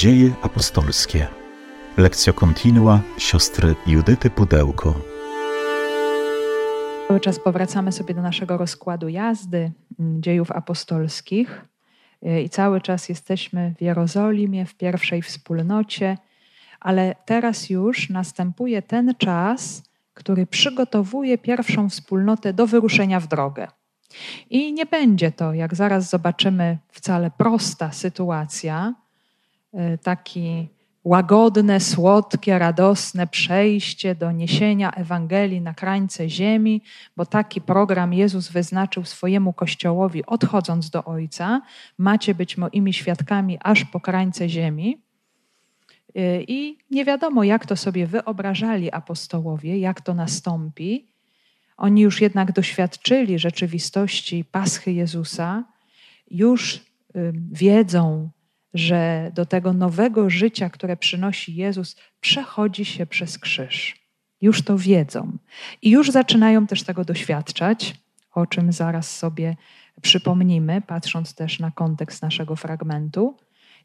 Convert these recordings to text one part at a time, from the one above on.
Dzieje apostolskie. Lekcja kontinua siostry Judyty Pudełko. Cały czas powracamy sobie do naszego rozkładu jazdy mm, dziejów apostolskich y, i cały czas jesteśmy w Jerozolimie, w pierwszej wspólnocie, ale teraz już następuje ten czas, który przygotowuje pierwszą wspólnotę do wyruszenia w drogę. I nie będzie to, jak zaraz zobaczymy, wcale prosta sytuacja, taki łagodne, słodkie, radosne przejście do niesienia Ewangelii na krańce ziemi, bo taki program Jezus wyznaczył swojemu Kościołowi, odchodząc do Ojca. Macie być moimi świadkami aż po krańce ziemi. Y, I nie wiadomo, jak to sobie wyobrażali apostołowie, jak to nastąpi. Oni już jednak doświadczyli rzeczywistości Paschy Jezusa, już wiedzą, że do tego nowego życia, które przynosi Jezus, przechodzi się przez krzyż. Już to wiedzą i już zaczynają też tego doświadczać, o czym zaraz sobie przypomnimy, patrząc też na kontekst naszego fragmentu.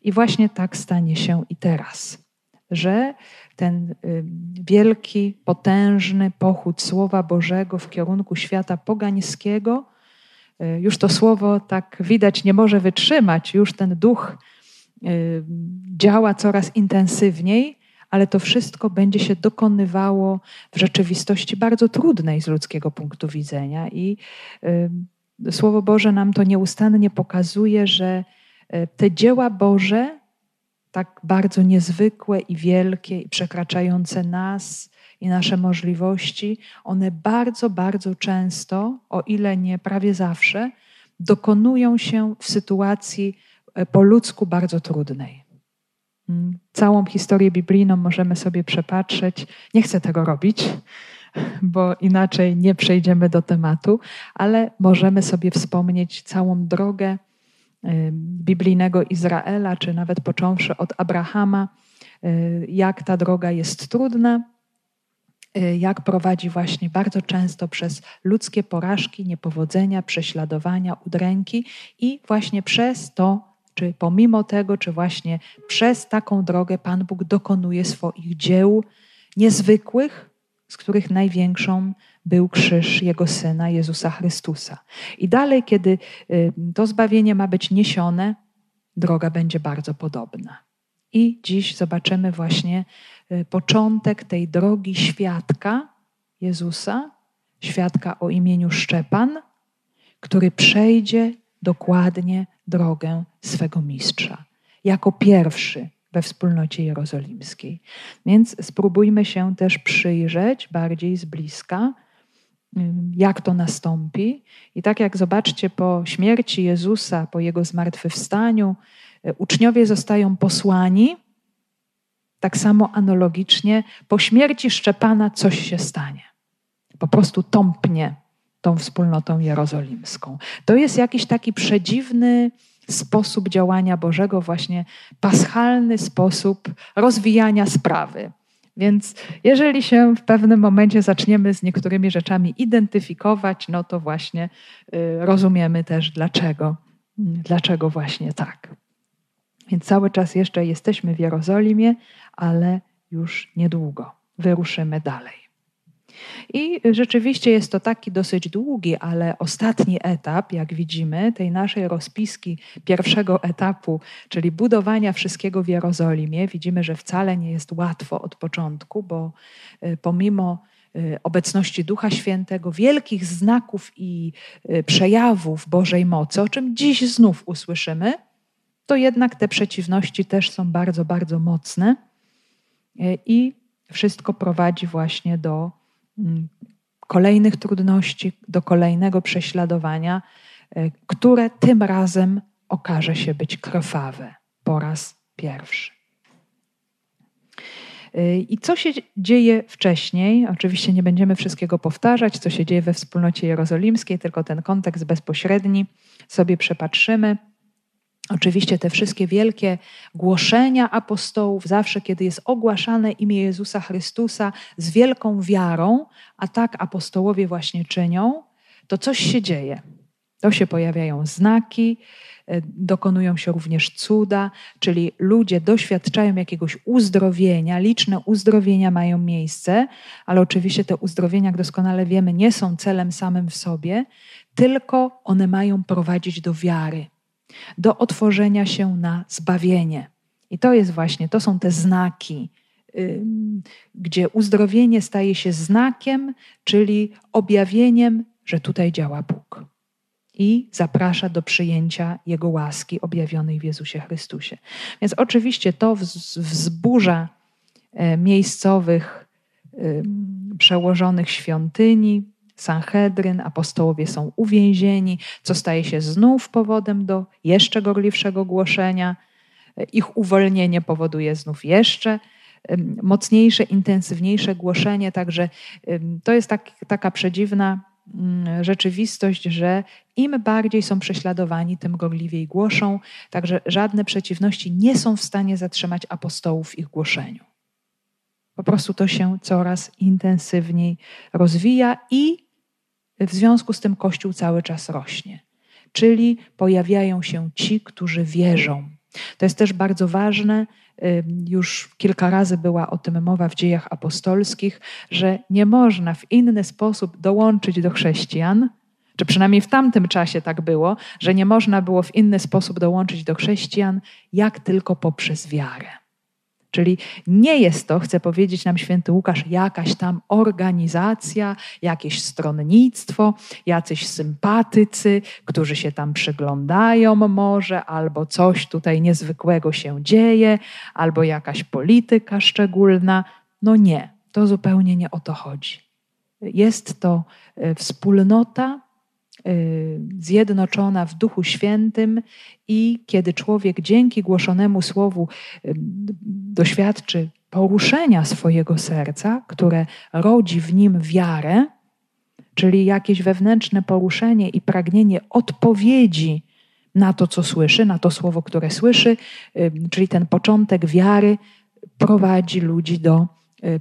I właśnie tak stanie się i teraz, że ten wielki, potężny pochód Słowa Bożego w kierunku świata pogańskiego, y, już to słowo tak widać nie może wytrzymać, już ten duch działa coraz intensywniej, ale to wszystko będzie się dokonywało w rzeczywistości bardzo trudnej z ludzkiego punktu widzenia. I y, Słowo Boże nam to nieustannie pokazuje, że y, te dzieła Boże, tak bardzo niezwykłe i wielkie, i przekraczające nas i nasze możliwości, one bardzo, bardzo często, o ile nie prawie zawsze, dokonują się w sytuacji po ludzku bardzo trudnej. Mm, całą historię biblijną możemy sobie przepatrzeć. Nie chcę tego robić, bo inaczej nie przejdziemy do tematu, ale możemy sobie wspomnieć całą drogę biblijnego Izraela, czy nawet począwszy od Abrahama, y, jak ta droga jest trudna, jak prowadzi właśnie bardzo często przez ludzkie porażki, niepowodzenia, prześladowania, udręki i właśnie przez to czy pomimo tego, czy właśnie przez taką drogę Pan Bóg dokonuje swoich dzieł niezwykłych, z których największą był krzyż Jego Syna, Jezusa Chrystusa. I dalej, kiedy y, to zbawienie ma być niesione, droga będzie bardzo podobna. I dziś zobaczymy właśnie y, początek tej drogi świadka Jezusa, świadka o imieniu Szczepan, który przejdzie dokładnie drogę swego mistrza, jako pierwszy we wspólnocie jerozolimskiej. Więc spróbujmy się też przyjrzeć bardziej z bliska, jak to nastąpi. I tak jak zobaczcie, po śmierci Jezusa, po jego zmartwychwstaniu, e, uczniowie zostają posłani, tak samo analogicznie po śmierci Szczepana coś się stanie. Po prostu tąpnie tą wspólnotą jerozolimską. To jest jakiś taki przedziwny sposób działania Bożego, właśnie paschalny sposób rozwijania sprawy. Więc jeżeli się w pewnym momencie zaczniemy z niektórymi rzeczami identyfikować, no to właśnie y, rozumiemy też dlaczego, dlaczego właśnie tak. Więc cały czas jeszcze jesteśmy w Jerozolimie, ale już niedługo wyruszymy dalej. I rzeczywiście jest to taki dosyć długi, ale ostatni etap, jak widzimy, tej naszej rozpiski pierwszego etapu, czyli budowania wszystkiego w Jerozolimie. Widzimy, że wcale nie jest łatwo od początku, bo y, pomimo y, obecności Ducha Świętego, wielkich znaków i y, przejawów Bożej mocy, o czym dziś znów usłyszymy, to jednak te przeciwności też są bardzo, bardzo mocne i wszystko prowadzi właśnie do kolejnych trudności, do kolejnego prześladowania, e, które tym razem okaże się być krwawe po raz pierwszy. E, I co się dzieje wcześniej? Oczywiście nie będziemy wszystkiego powtarzać, co się dzieje we wspólnocie jerozolimskiej, tylko ten kontekst bezpośredni sobie przepatrzymy. Oczywiście te wszystkie wielkie głoszenia apostołów, zawsze kiedy jest ogłaszane imię Jezusa Chrystusa z wielką wiarą, a tak apostołowie właśnie czynią, to coś się dzieje. To się pojawiają znaki, e, dokonują się również cuda, czyli ludzie doświadczają jakiegoś uzdrowienia, liczne uzdrowienia mają miejsce, ale oczywiście te uzdrowienia, jak doskonale wiemy, nie są celem samym w sobie, tylko one mają prowadzić do wiary, do otworzenia się na zbawienie. I to jest właśnie, to są te znaki, gdzie uzdrowienie staje się znakiem, czyli objawieniem, że tutaj działa Bóg. I zaprasza do przyjęcia Jego łaski objawionej w Jezusie Chrystusie. Więc oczywiście to wzburza e, miejscowych przełożonych świątyni, Sanhedryn, apostołowie są uwięzieni, co staje się znów powodem do jeszcze gorliwszego głoszenia. Ich uwolnienie powoduje znów jeszcze mocniejsze, intensywniejsze głoszenie. Także to jest tak, taka przedziwna mm, rzeczywistość, że im bardziej są prześladowani, tym gorliwiej głoszą. Także żadne przeciwności nie są w stanie zatrzymać apostołów w ich głoszeniu. Po prostu to się coraz intensywniej rozwija i w związku z tym Kościół cały czas rośnie. Czyli pojawiają się ci, którzy wierzą. To jest też bardzo ważne. Już kilka razy była o tym mowa w dziejach apostolskich, że nie można w inny sposób dołączyć do chrześcijan, czy przynajmniej w tamtym czasie tak było, że nie można było w inny sposób dołączyć do chrześcijan, jak tylko poprzez wiarę. Czyli nie jest to, chce powiedzieć nam święty Łukasz, jakaś tam organizacja, jakieś stronnictwo, jacyś sympatycy, którzy się tam przyglądają może, albo coś tutaj niezwykłego się dzieje, albo jakaś polityka szczególna. No nie, to zupełnie nie o to chodzi. Jest to e, wspólnota zjednoczona w Duchu Świętym i kiedy człowiek dzięki głoszonemu słowu y, doświadczy poruszenia swojego serca, które rodzi w nim wiarę, czyli jakieś wewnętrzne poruszenie i pragnienie odpowiedzi na to, co słyszy, na to słowo, które słyszy, y, czyli ten początek wiary prowadzi ludzi do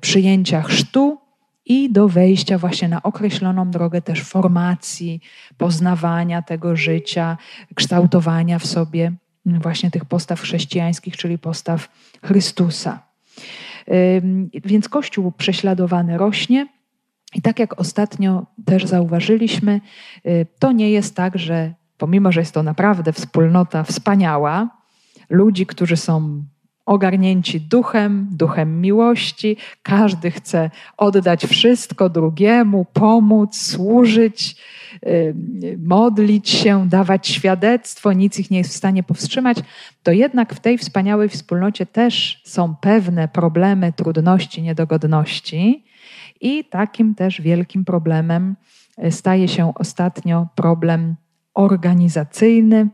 przyjęcia chrztu, i do wejścia właśnie na określoną drogę też formacji, poznawania tego życia, kształtowania w sobie właśnie tych postaw chrześcijańskich, czyli postaw Chrystusa. Więc Kościół prześladowany rośnie. I tak jak ostatnio też zauważyliśmy, y, to nie jest tak, że pomimo, że jest to naprawdę wspólnota wspaniała, ludzi, którzy są ogarnięci duchem, duchem miłości. Każdy chce oddać wszystko drugiemu, pomóc, służyć, y, modlić się, dawać świadectwo, nic ich nie jest w stanie powstrzymać. To jednak w tej wspaniałej wspólnocie też są pewne problemy, trudności, niedogodności. I takim też wielkim problemem y, staje się ostatnio problem organizacyjny,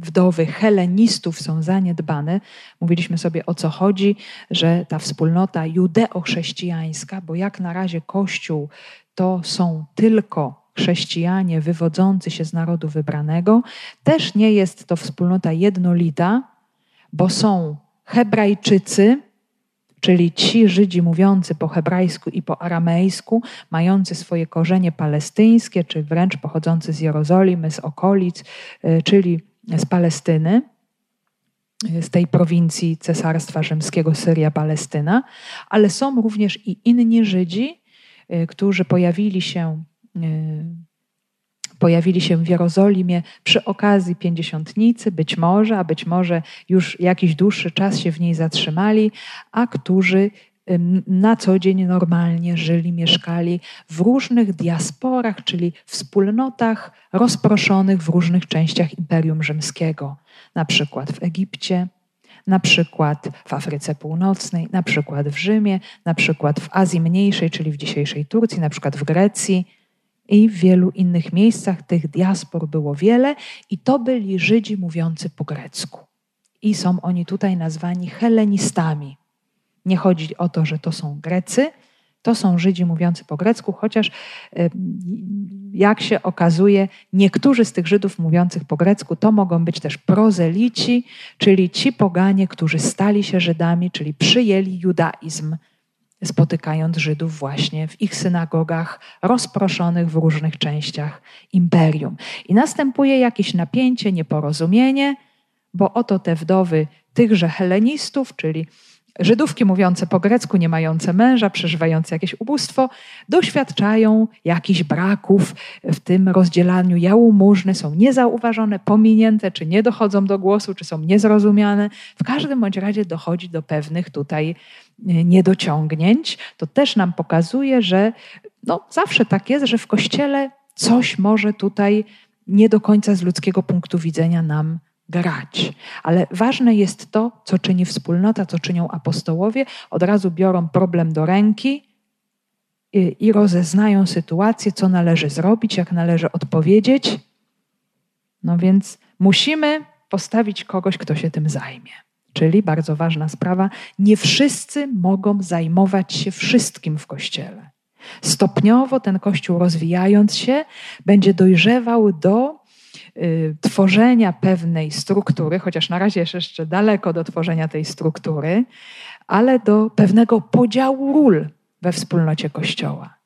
wdowy helenistów są zaniedbane. Mówiliśmy sobie o co chodzi, że ta wspólnota judeo-chrześcijańska, bo jak na razie Kościół to są tylko chrześcijanie wywodzący się z narodu wybranego, też nie jest to wspólnota jednolita, bo są Hebrajczycy, czyli ci Żydzi mówiący po hebrajsku i po aramejsku, mający swoje korzenie palestyńskie, czy wręcz pochodzący z Jerozolimy, z okolic, y, czyli z Palestyny, y, z tej prowincji Cesarstwa Rzymskiego Syria, Palestyna, ale są również i inni Żydzi, y, którzy pojawili się pojawili się w Jerozolimie przy okazji pięćdziesiątnicy, być może, a być może już jakiś dłuższy czas się w niej zatrzymali, a którzy na co dzień normalnie żyli, mieszkali w różnych diasporach, czyli wspólnotach rozproszonych w różnych częściach Imperium Rzymskiego, na przykład w Egipcie, na przykład w Afryce Północnej, na przykład w Rzymie, na przykład w Azji Mniejszej, czyli w dzisiejszej Turcji, na przykład w Grecji i w wielu innych miejscach tych diaspor było wiele, i to byli Żydzi mówiący po grecku. I są oni tutaj nazwani helenistami. Nie chodzi o to, że to są Grecy, to są Żydzi mówiący po grecku, chociaż jak się okazuje, niektórzy z tych Żydów mówiących po grecku to mogą być też prozelici, czyli ci poganie, którzy stali się Żydami, czyli przyjęli judaizm spotykając Żydów właśnie w ich synagogach rozproszonych w różnych częściach imperium. I następuje jakieś napięcie, nieporozumienie, bo oto te wdowy tychże helenistów, czyli Żydówki mówiące po grecku, nie mające męża, przeżywające jakieś ubóstwo, doświadczają jakichś braków w tym rozdzielaniu jałmużny, są niezauważone, pominięte, czy nie dochodzą do głosu, czy są niezrozumiane. W każdym bądź razie dochodzi do pewnych tutaj e, niedociągnięć. To też nam pokazuje, że no, zawsze tak jest, że w kościele coś może tutaj nie do końca z ludzkiego punktu widzenia nam grać. Ale ważne jest to, co czyni wspólnota, co czynią apostołowie. Od razu biorą problem do ręki i, i rozeznają sytuację, co należy zrobić, jak należy odpowiedzieć. No więc musimy postawić kogoś, kto się tym zajmie. Czyli bardzo ważna sprawa, nie wszyscy mogą zajmować się wszystkim w kościele. Stopniowo ten kościół rozwijając się, będzie dojrzewał do Y, tworzenia pewnej struktury, chociaż na razie jest jeszcze daleko do tworzenia tej struktury, ale do pewnego podziału ról we wspólnocie Kościoła.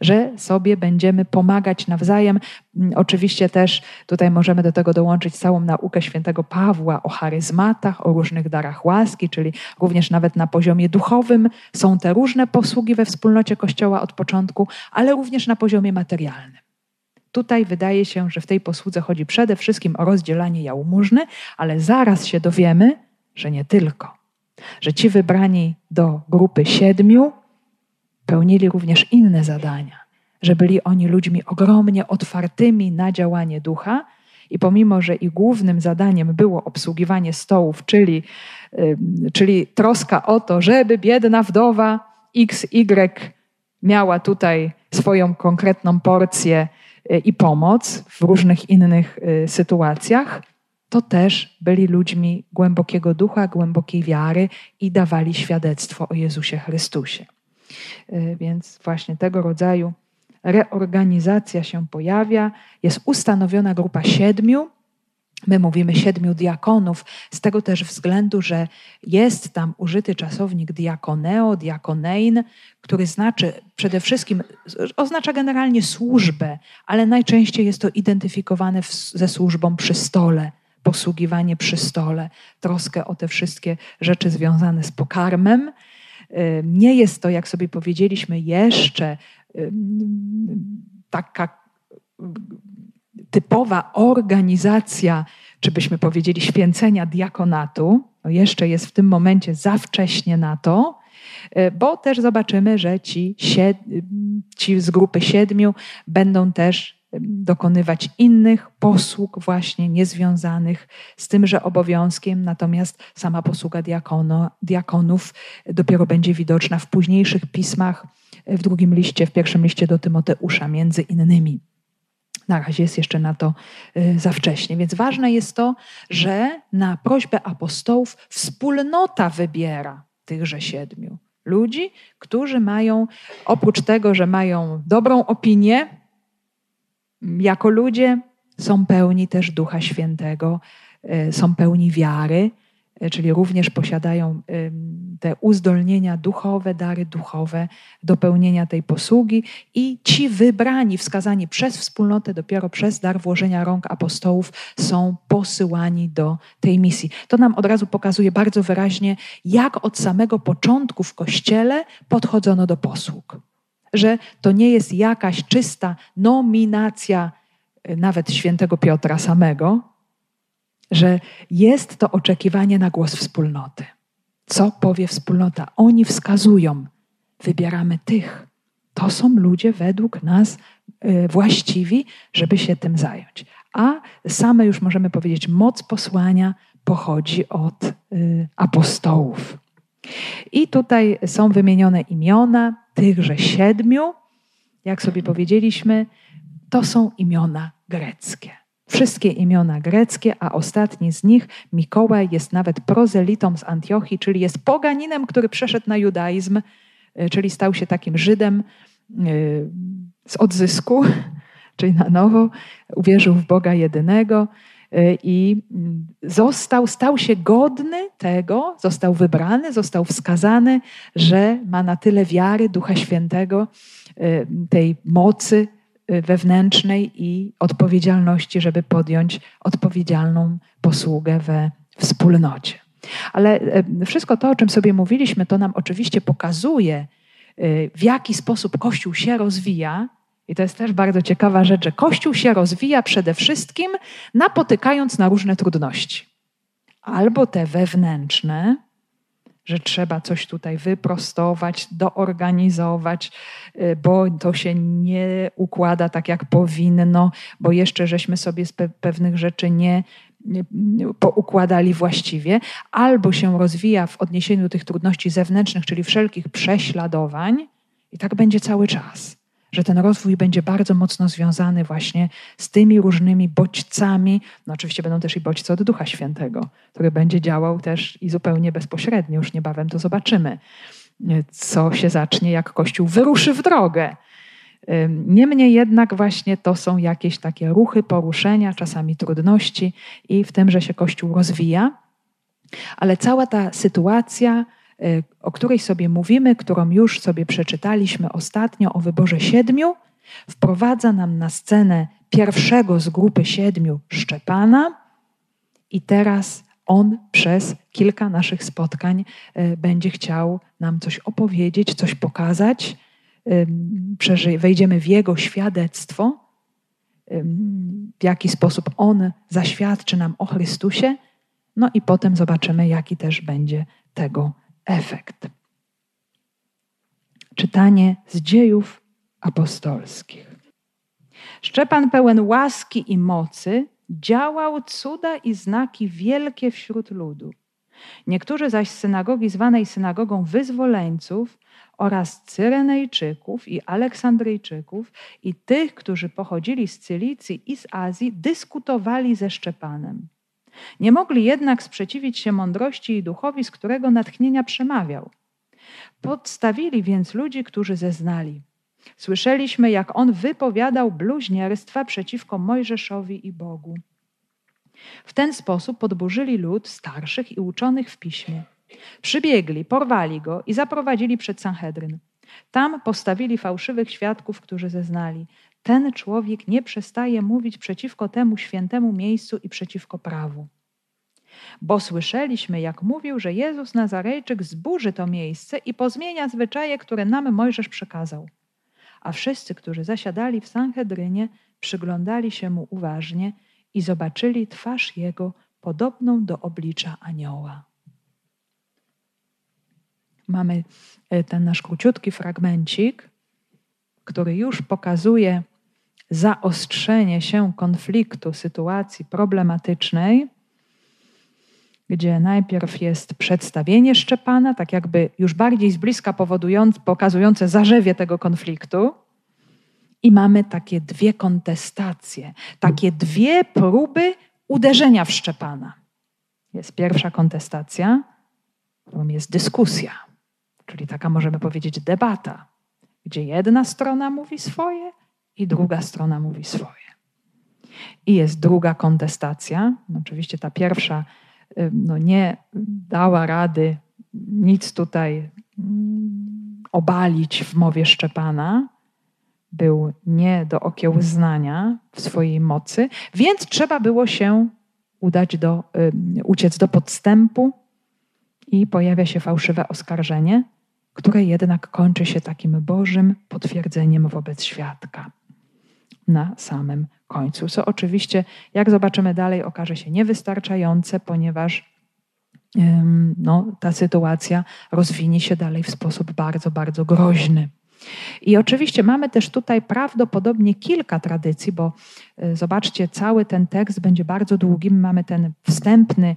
Że sobie będziemy pomagać nawzajem. Mm, oczywiście też tutaj możemy do tego dołączyć całą naukę świętego Pawła o charyzmatach, o różnych darach łaski, czyli również nawet na poziomie duchowym są te różne posługi we wspólnocie Kościoła od początku, ale również na poziomie materialnym. Tutaj wydaje się, że w tej posłudze chodzi przede wszystkim o rozdzielanie jałmużny, ale zaraz się dowiemy, że nie tylko. Że ci wybrani do grupy siedmiu pełnili również inne zadania, że byli oni ludźmi ogromnie otwartymi na działanie ducha i pomimo, że ich głównym zadaniem było obsługiwanie stołów, czyli, czyli troska o to, żeby biedna wdowa XY miała tutaj swoją konkretną porcję Y, i pomoc w różnych innych y, sytuacjach, to też byli ludźmi głębokiego ducha, głębokiej wiary i dawali świadectwo o Jezusie Chrystusie. Y, więc właśnie tego rodzaju reorganizacja się pojawia. Jest ustanowiona grupa siedmiu My mówimy siedmiu diakonów, z tego też względu, że jest tam użyty czasownik diakoneo, diakonein, który znaczy przede wszystkim, oznacza generalnie służbę, ale najczęściej jest to identyfikowane w, ze służbą przy stole, posługiwanie przy stole, troskę o te wszystkie rzeczy związane z pokarmem. Nie jest to, jak sobie powiedzieliśmy, jeszcze taka typowa organizacja, czy byśmy powiedzieli święcenia diakonatu, no jeszcze jest w tym momencie za wcześnie na to, e, bo też zobaczymy, że ci, ci z grupy siedmiu będą też dokonywać innych posług właśnie niezwiązanych z tymże obowiązkiem, natomiast sama posługa diakono, diakonów dopiero będzie widoczna w późniejszych pismach, w drugim liście, w pierwszym liście do Tymoteusza między innymi. Na razie jest jeszcze na to y, za wcześnie. Więc ważne jest to, że na prośbę apostołów wspólnota wybiera tychże siedmiu ludzi, którzy mają, oprócz tego, że mają dobrą opinię, jako ludzie są pełni też Ducha Świętego, y, są pełni wiary, czyli również posiadają te uzdolnienia duchowe, dary duchowe do pełnienia tej posługi i ci wybrani, wskazani przez wspólnotę, dopiero przez dar włożenia rąk apostołów są posyłani do tej misji. To nam od razu pokazuje bardzo wyraźnie, jak od samego początku w Kościele podchodzono do posług. Że to nie jest jakaś czysta nominacja e, nawet świętego Piotra samego, że jest to oczekiwanie na głos wspólnoty. Co powie wspólnota? Oni wskazują, wybieramy tych. To są ludzie według nas y, właściwi, żeby się tym zająć. A same już możemy powiedzieć, moc posłania pochodzi od y, apostołów. I tutaj są wymienione imiona tychże siedmiu. Jak sobie powiedzieliśmy, to są imiona greckie wszystkie imiona greckie, a ostatni z nich, Mikołaj, jest nawet prozelitą z Antiochii, czyli jest poganinem, który przeszedł na judaizm, e, czyli stał się takim Żydem e, z odzysku, czyli na nowo, uwierzył w Boga jedynego i mm, został, stał się godny tego, został wybrany, został wskazany, że ma na tyle wiary Ducha Świętego, tej mocy wewnętrznej i odpowiedzialności, żeby podjąć odpowiedzialną posługę we wspólnocie. Ale wszystko to, o czym sobie mówiliśmy, to nam oczywiście pokazuje, w jaki sposób Kościół się rozwija, i to jest też bardzo ciekawa rzecz, że Kościół się rozwija przede wszystkim napotykając na różne trudności. Albo te wewnętrzne, że trzeba coś tutaj wyprostować, doorganizować, y, bo to się nie układa tak, jak powinno, bo jeszcze żeśmy sobie z pewnych rzeczy nie, poukładali właściwie, albo się rozwija w odniesieniu do tych trudności zewnętrznych, czyli wszelkich prześladowań, i tak będzie cały czas że ten rozwój będzie bardzo mocno związany właśnie z tymi różnymi bodźcami. No oczywiście będą też i bodźce od Ducha Świętego, który będzie działał też i zupełnie bezpośrednio. Już niebawem to zobaczymy, co się zacznie, jak Kościół wyruszy w drogę. Niemniej jednak właśnie to są jakieś takie ruchy, poruszenia, czasami trudności i w tym, że się Kościół rozwija. Ale cała ta sytuacja o której sobie mówimy, którą już sobie przeczytaliśmy ostatnio o wyborze siedmiu, wprowadza nam na scenę pierwszego z grupy siedmiu Szczepana i teraz on przez kilka naszych spotkań y, będzie chciał nam coś opowiedzieć, coś pokazać. Wejdziemy w jego świadectwo, w jaki sposób on zaświadczy nam o Chrystusie, no i potem zobaczymy, jaki też będzie tego efekt. Czytanie z dziejów apostolskich. Szczepan pełen łaski i mocy działał cuda i znaki wielkie wśród ludu. Niektórzy zaś z synagogi zwanej synagogą wyzwoleńców oraz Cyrenejczyków i Aleksandryjczyków i tych, którzy pochodzili z Cylicji i z Azji, dyskutowali ze Szczepanem. Nie mogli jednak sprzeciwić się mądrości i duchowi, z którego natchnienia przemawiał. Podstawili więc ludzi, którzy zeznali. Słyszeliśmy, jak on wypowiadał bluźnierstwa przeciwko Mojżeszowi i Bogu. W ten sposób podburzyli lud starszych i uczonych w piśmie. Przybiegli, porwali go i zaprowadzili przed Sanhedryn. Tam postawili fałszywych świadków, którzy zeznali: ten człowiek nie przestaje mówić przeciwko temu świętemu miejscu i przeciwko prawu. Bo słyszeliśmy, jak mówił, że Jezus Nazarejczyk zburzy to miejsce i pozmienia zwyczaje, które nam Mojżesz przekazał. A wszyscy, którzy zasiadali w Sanhedrynie, przyglądali się mu uważnie i zobaczyli twarz jego podobną do oblicza anioła. Mamy e, ten nasz króciutki fragmencik, który już pokazuje zaostrzenie się konfliktu, sytuacji problematycznej, gdzie najpierw jest przedstawienie Szczepana, tak jakby już bardziej z bliska pokazujące zarzewie tego konfliktu. I mamy takie dwie kontestacje, takie dwie próby uderzenia w Szczepana. Jest pierwsza kontestacja, którą jest dyskusja, czyli taka możemy powiedzieć debata, gdzie jedna strona mówi swoje, i druga strona mówi swoje. I jest druga kontestacja. Oczywiście ta pierwsza no, nie dała rady nic tutaj mm, obalić w mowie Szczepana. Był nie do okiełznania w swojej mocy, więc trzeba było się udać do, uciec do podstępu i pojawia się fałszywe oskarżenie, które jednak kończy się takim Bożym potwierdzeniem wobec świadka na samym końcu. Co oczywiście, jak zobaczymy dalej, okaże się niewystarczające, ponieważ no, ta sytuacja rozwinie się dalej w sposób bardzo, bardzo groźny. I oczywiście mamy też tutaj prawdopodobnie kilka tradycji, bo e, zobaczcie, cały ten tekst będzie bardzo długi. Mamy ten wstępny,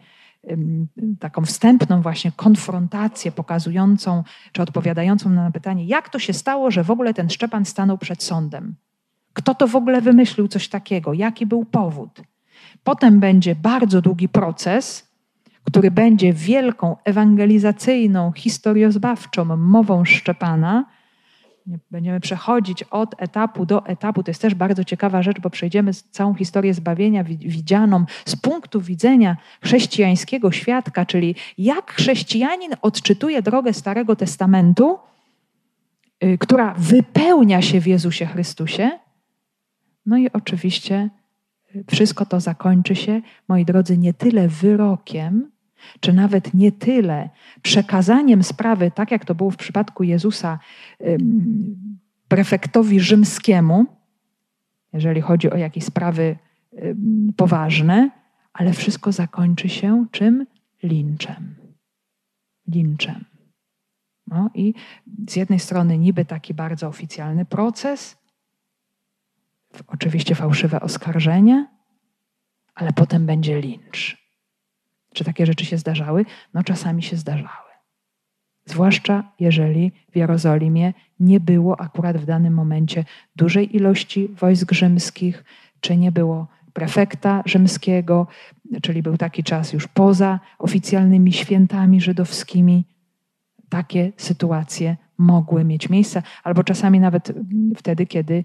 taką wstępną właśnie konfrontację pokazującą czy odpowiadającą na pytanie, jak to się stało, że w ogóle ten Szczepan stanął przed sądem. Kto to w ogóle wymyślił coś takiego? Jaki był powód? Potem będzie bardzo długi proces, który będzie wielką ewangelizacyjną, historiozbawczą mową Szczepana, Będziemy przechodzić od etapu do etapu. To jest też bardzo ciekawa rzecz, bo przejdziemy całą historię zbawienia widzianą z punktu widzenia chrześcijańskiego świadka, czyli jak chrześcijanin odczytuje drogę Starego Testamentu, y, która wypełnia się w Jezusie Chrystusie. No i oczywiście y, wszystko to zakończy się, moi drodzy, nie tyle wyrokiem, czy nawet nie tyle przekazaniem sprawy, tak jak to było w przypadku Jezusa, prefektowi rzymskiemu, jeżeli chodzi o jakieś sprawy poważne, ale wszystko zakończy się czym? Linczem. Linczem. No i z jednej strony niby taki bardzo oficjalny proces, oczywiście fałszywe oskarżenie, ale potem będzie lincz. Czy takie rzeczy się zdarzały? No czasami się zdarzały. Zwłaszcza jeżeli w Jerozolimie nie było akurat w danym momencie dużej ilości wojsk rzymskich, czy nie było prefekta rzymskiego, czyli był taki czas już poza oficjalnymi świętami żydowskimi. Takie sytuacje mogły mieć miejsce, albo czasami nawet wtedy, kiedy,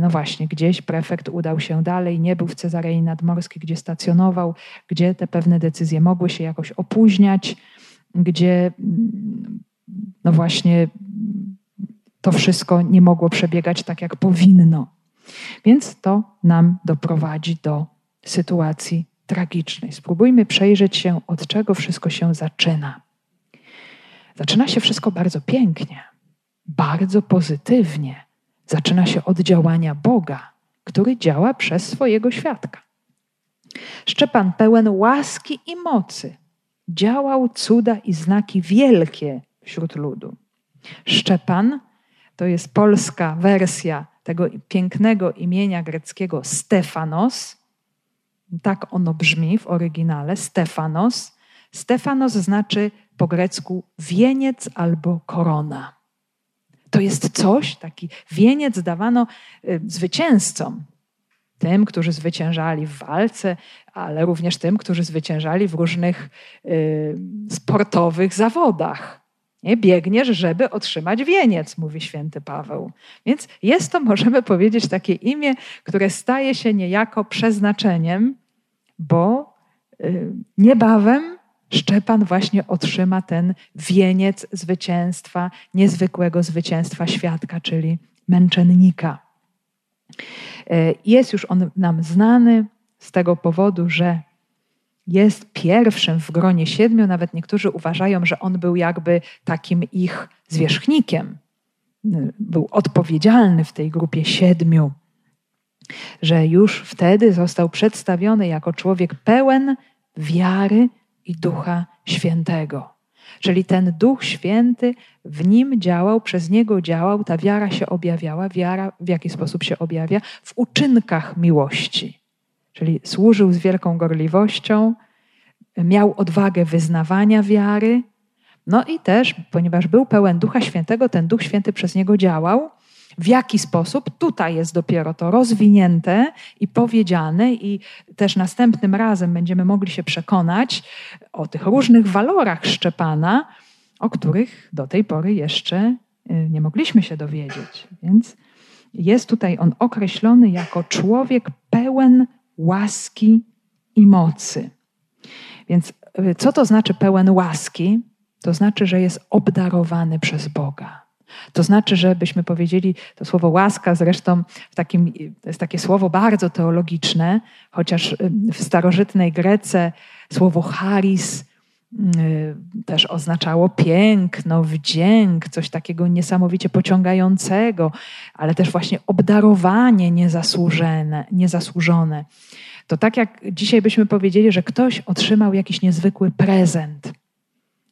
no właśnie, gdzieś prefekt udał się dalej, nie był w Cezarei Nadmorskiej, gdzie stacjonował, gdzie te pewne decyzje mogły się jakoś opóźniać, gdzie, no właśnie, to wszystko nie mogło przebiegać tak, jak powinno. Więc to nam doprowadzi do sytuacji tragicznej. Spróbujmy przejrzeć się, od czego wszystko się zaczyna. Zaczyna się wszystko bardzo pięknie bardzo pozytywnie. Zaczyna się od działania Boga, który działa przez swojego świadka. Szczepan pełen łaski i mocy działał cuda i znaki wielkie wśród ludu. Szczepan to jest polska wersja tego pięknego imienia greckiego Stefanos. Tak ono brzmi w oryginale Stefanos. Stefanos znaczy po grecku wieniec albo korona. To jest coś, taki wieniec dawano y, zwycięzcom. Tym, którzy zwyciężali w walce, ale również tym, którzy zwyciężali w różnych y, sportowych zawodach. Nie? Biegniesz, żeby otrzymać wieniec, mówi święty Paweł. Więc jest to, możemy powiedzieć, takie imię, które staje się niejako przeznaczeniem, bo y, niebawem Szczepan właśnie otrzyma ten wieniec zwycięstwa, niezwykłego zwycięstwa świadka, czyli męczennika. E, jest już on nam znany z tego powodu, że jest pierwszym w gronie siedmiu. Nawet niektórzy uważają, że on był jakby takim ich zwierzchnikiem. Był odpowiedzialny w tej grupie siedmiu, że już wtedy został przedstawiony jako człowiek pełen wiary i Ducha Świętego. Czyli ten Duch Święty w nim działał, przez niego działał, ta wiara się objawiała. Wiara w jaki sposób się objawia? W uczynkach miłości. Czyli służył z wielką gorliwością, miał odwagę wyznawania wiary. No i też, ponieważ był pełen Ducha Świętego, ten Duch Święty przez niego działał w jaki sposób? Tutaj jest dopiero to rozwinięte i powiedziane, i też następnym razem będziemy mogli się przekonać o tych różnych walorach Szczepana, o których do tej pory jeszcze y, nie mogliśmy się dowiedzieć. Więc jest tutaj on określony jako człowiek pełen łaski i mocy. Więc y, co to znaczy pełen łaski? To znaczy, że jest obdarowany przez Boga. To znaczy, żebyśmy powiedzieli to słowo łaska, zresztą w takim, to jest takie słowo bardzo teologiczne, chociaż w starożytnej Grece słowo charis y, też oznaczało piękno, wdzięk, coś takiego niesamowicie pociągającego, ale też właśnie obdarowanie niezasłużone. niezasłużone. To tak jak dzisiaj byśmy powiedzieli, że ktoś otrzymał jakiś niezwykły prezent,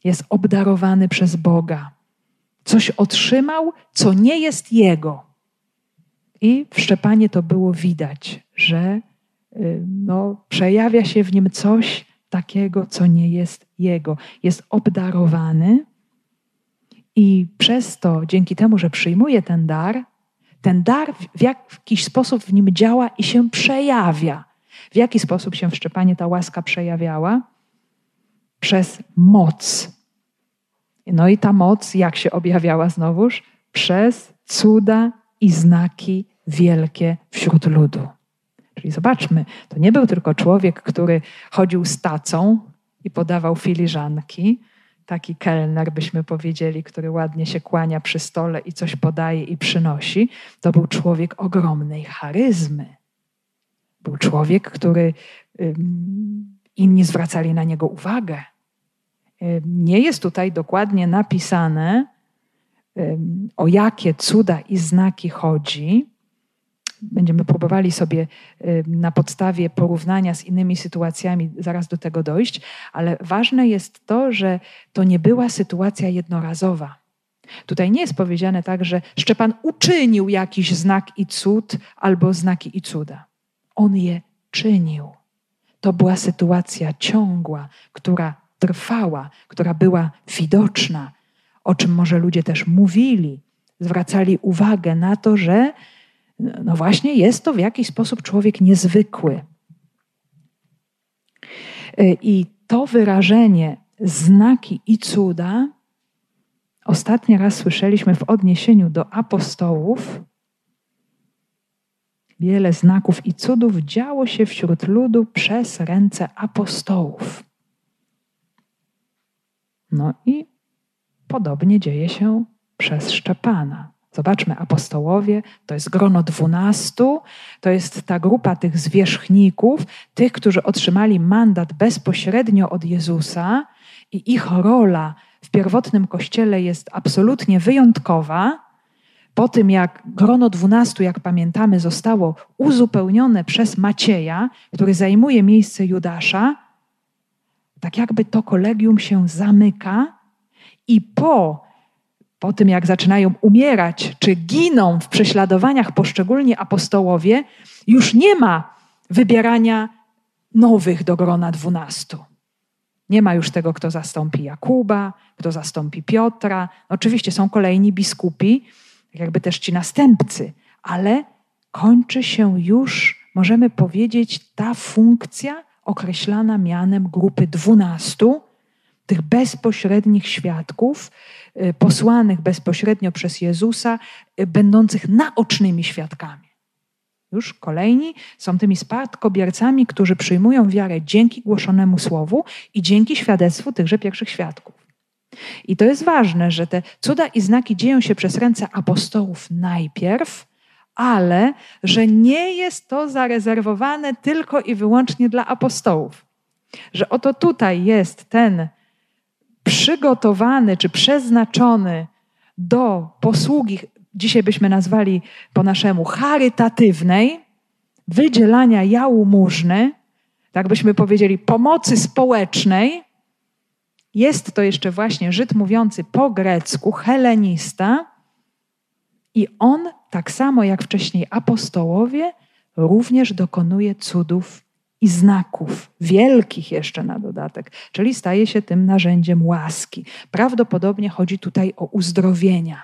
jest obdarowany przez Boga coś otrzymał, co nie jest jego. I w Szczepanie to było widać, że y, no, przejawia się w nim coś takiego, co nie jest jego. Jest obdarowany i przez to, dzięki temu, że przyjmuje ten dar, ten dar w jakiś sposób w nim działa i się przejawia. W jaki sposób się w Szczepanie ta łaska przejawiała? Przez moc no i ta moc, jak się objawiała znowuż? Przez cuda i znaki wielkie wśród ludu. Czyli zobaczmy, to nie był tylko człowiek, który chodził z tacą i podawał filiżanki, taki kelner, byśmy powiedzieli, który ładnie się kłania przy stole i coś podaje i przynosi. To był człowiek ogromnej charyzmy. Był człowiek, który inni zwracali na niego uwagę. Nie jest tutaj dokładnie napisane, o jakie cuda i znaki chodzi. Będziemy próbowali sobie na podstawie porównania z innymi sytuacjami zaraz do tego dojść, ale ważne jest to, że to nie była sytuacja jednorazowa. Tutaj nie jest powiedziane tak, że Szczepan uczynił jakiś znak i cud albo znaki i cuda. On je czynił. To była sytuacja ciągła, która trwała, która była widoczna, o czym może ludzie też mówili, zwracali uwagę na to, że no właśnie jest to w jakiś sposób człowiek niezwykły. I to wyrażenie znaki i cuda ostatni raz słyszeliśmy w odniesieniu do apostołów. Wiele znaków i cudów działo się wśród ludu przez ręce apostołów. No i podobnie dzieje się przez Szczepana. Zobaczmy, apostołowie to jest grono dwunastu, to jest ta grupa tych zwierzchników, tych, którzy otrzymali mandat bezpośrednio od Jezusa i ich rola w pierwotnym kościele jest absolutnie wyjątkowa. Po tym, jak grono dwunastu, jak pamiętamy, zostało uzupełnione przez Macieja, który zajmuje miejsce Judasza, tak jakby to kolegium się zamyka i po po tym jak zaczynają umierać czy giną w prześladowaniach poszczególni apostołowie, już nie ma wybierania nowych do grona dwunastu. Nie ma już tego, kto zastąpi Jakuba, kto zastąpi Piotra. Oczywiście są kolejni biskupi, jakby też ci następcy, ale kończy się już, możemy powiedzieć, ta funkcja określana mianem grupy dwunastu, tych bezpośrednich świadków, y, posłanych bezpośrednio przez Jezusa, y, będących naocznymi świadkami. Już kolejni są tymi spadkobiercami, którzy przyjmują wiarę dzięki głoszonemu słowu i dzięki świadectwu tychże pierwszych świadków. I to jest ważne, że te cuda i znaki dzieją się przez ręce apostołów najpierw, ale że nie jest to zarezerwowane tylko i wyłącznie dla apostołów. Że oto tutaj jest ten przygotowany czy przeznaczony do posługi, dzisiaj byśmy nazwali po naszemu charytatywnej, wydzielania jałmużny, tak byśmy powiedzieli, pomocy społecznej, jest to jeszcze właśnie Żyd mówiący po grecku, helenista, i on, tak samo jak wcześniej apostołowie, również dokonuje cudów i znaków, wielkich jeszcze na dodatek, czyli staje się tym narzędziem łaski. Prawdopodobnie chodzi tutaj o uzdrowienia.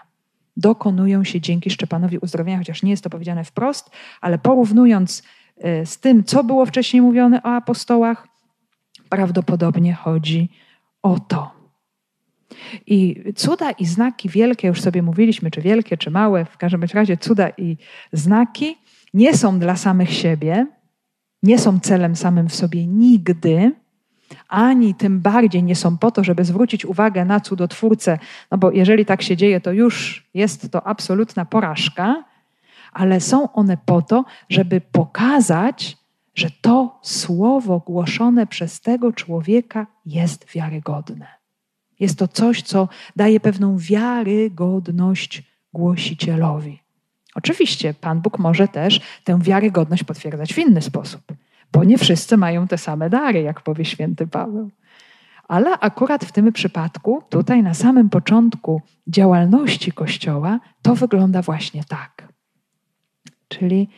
Dokonują się dzięki Szczepanowi uzdrowienia, chociaż nie jest to powiedziane wprost, ale porównując e, z tym, co było wcześniej mówione o apostołach, prawdopodobnie chodzi o to. I cuda i znaki wielkie, już sobie mówiliśmy, czy wielkie, czy małe, w każdym razie cuda i znaki nie są dla samych siebie, nie są celem samym w sobie nigdy, ani tym bardziej nie są po to, żeby zwrócić uwagę na cudotwórcę, no bo jeżeli tak się dzieje, to już jest to absolutna porażka, ale są one po to, żeby pokazać, że to słowo głoszone przez tego człowieka jest wiarygodne. Jest to coś, co daje pewną wiarygodność głosicielowi. Oczywiście Pan Bóg może też tę wiarygodność potwierdzać w inny sposób, bo nie wszyscy mają te same dary, jak powie święty Paweł. Ale akurat w tym przypadku, tutaj na samym początku działalności Kościoła, to wygląda właśnie tak. Czyli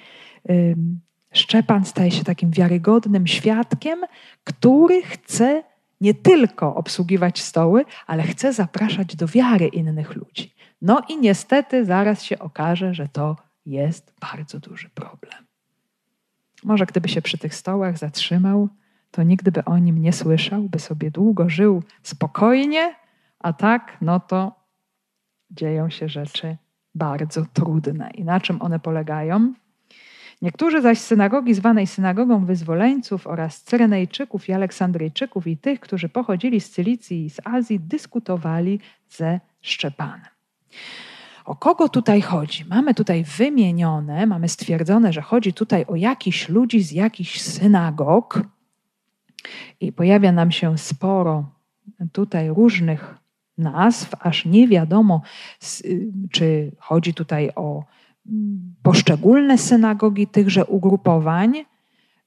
Szczepan staje się takim wiarygodnym świadkiem, który chce nie tylko obsługiwać stoły, ale chce zapraszać do wiary innych ludzi. No i niestety zaraz się okaże, że to jest bardzo duży problem. Może gdyby się przy tych stołach zatrzymał, to nigdy by o nim nie słyszał, by sobie długo żył spokojnie, a tak, no to dzieją się rzeczy bardzo trudne. I na czym one polegają? Niektórzy zaś synagogi zwanej synagogą wyzwoleńców oraz Cyrenejczyków i Aleksandryjczyków i tych, którzy pochodzili z Cylicji i z Azji, dyskutowali ze Szczepanem. O kogo tutaj chodzi? Mamy tutaj wymienione, mamy stwierdzone, że chodzi tutaj o jakichś ludzi z jakichś synagog i pojawia nam się sporo tutaj różnych nazw, aż nie wiadomo, czy chodzi tutaj o poszczególne synagogi tychże ugrupowań,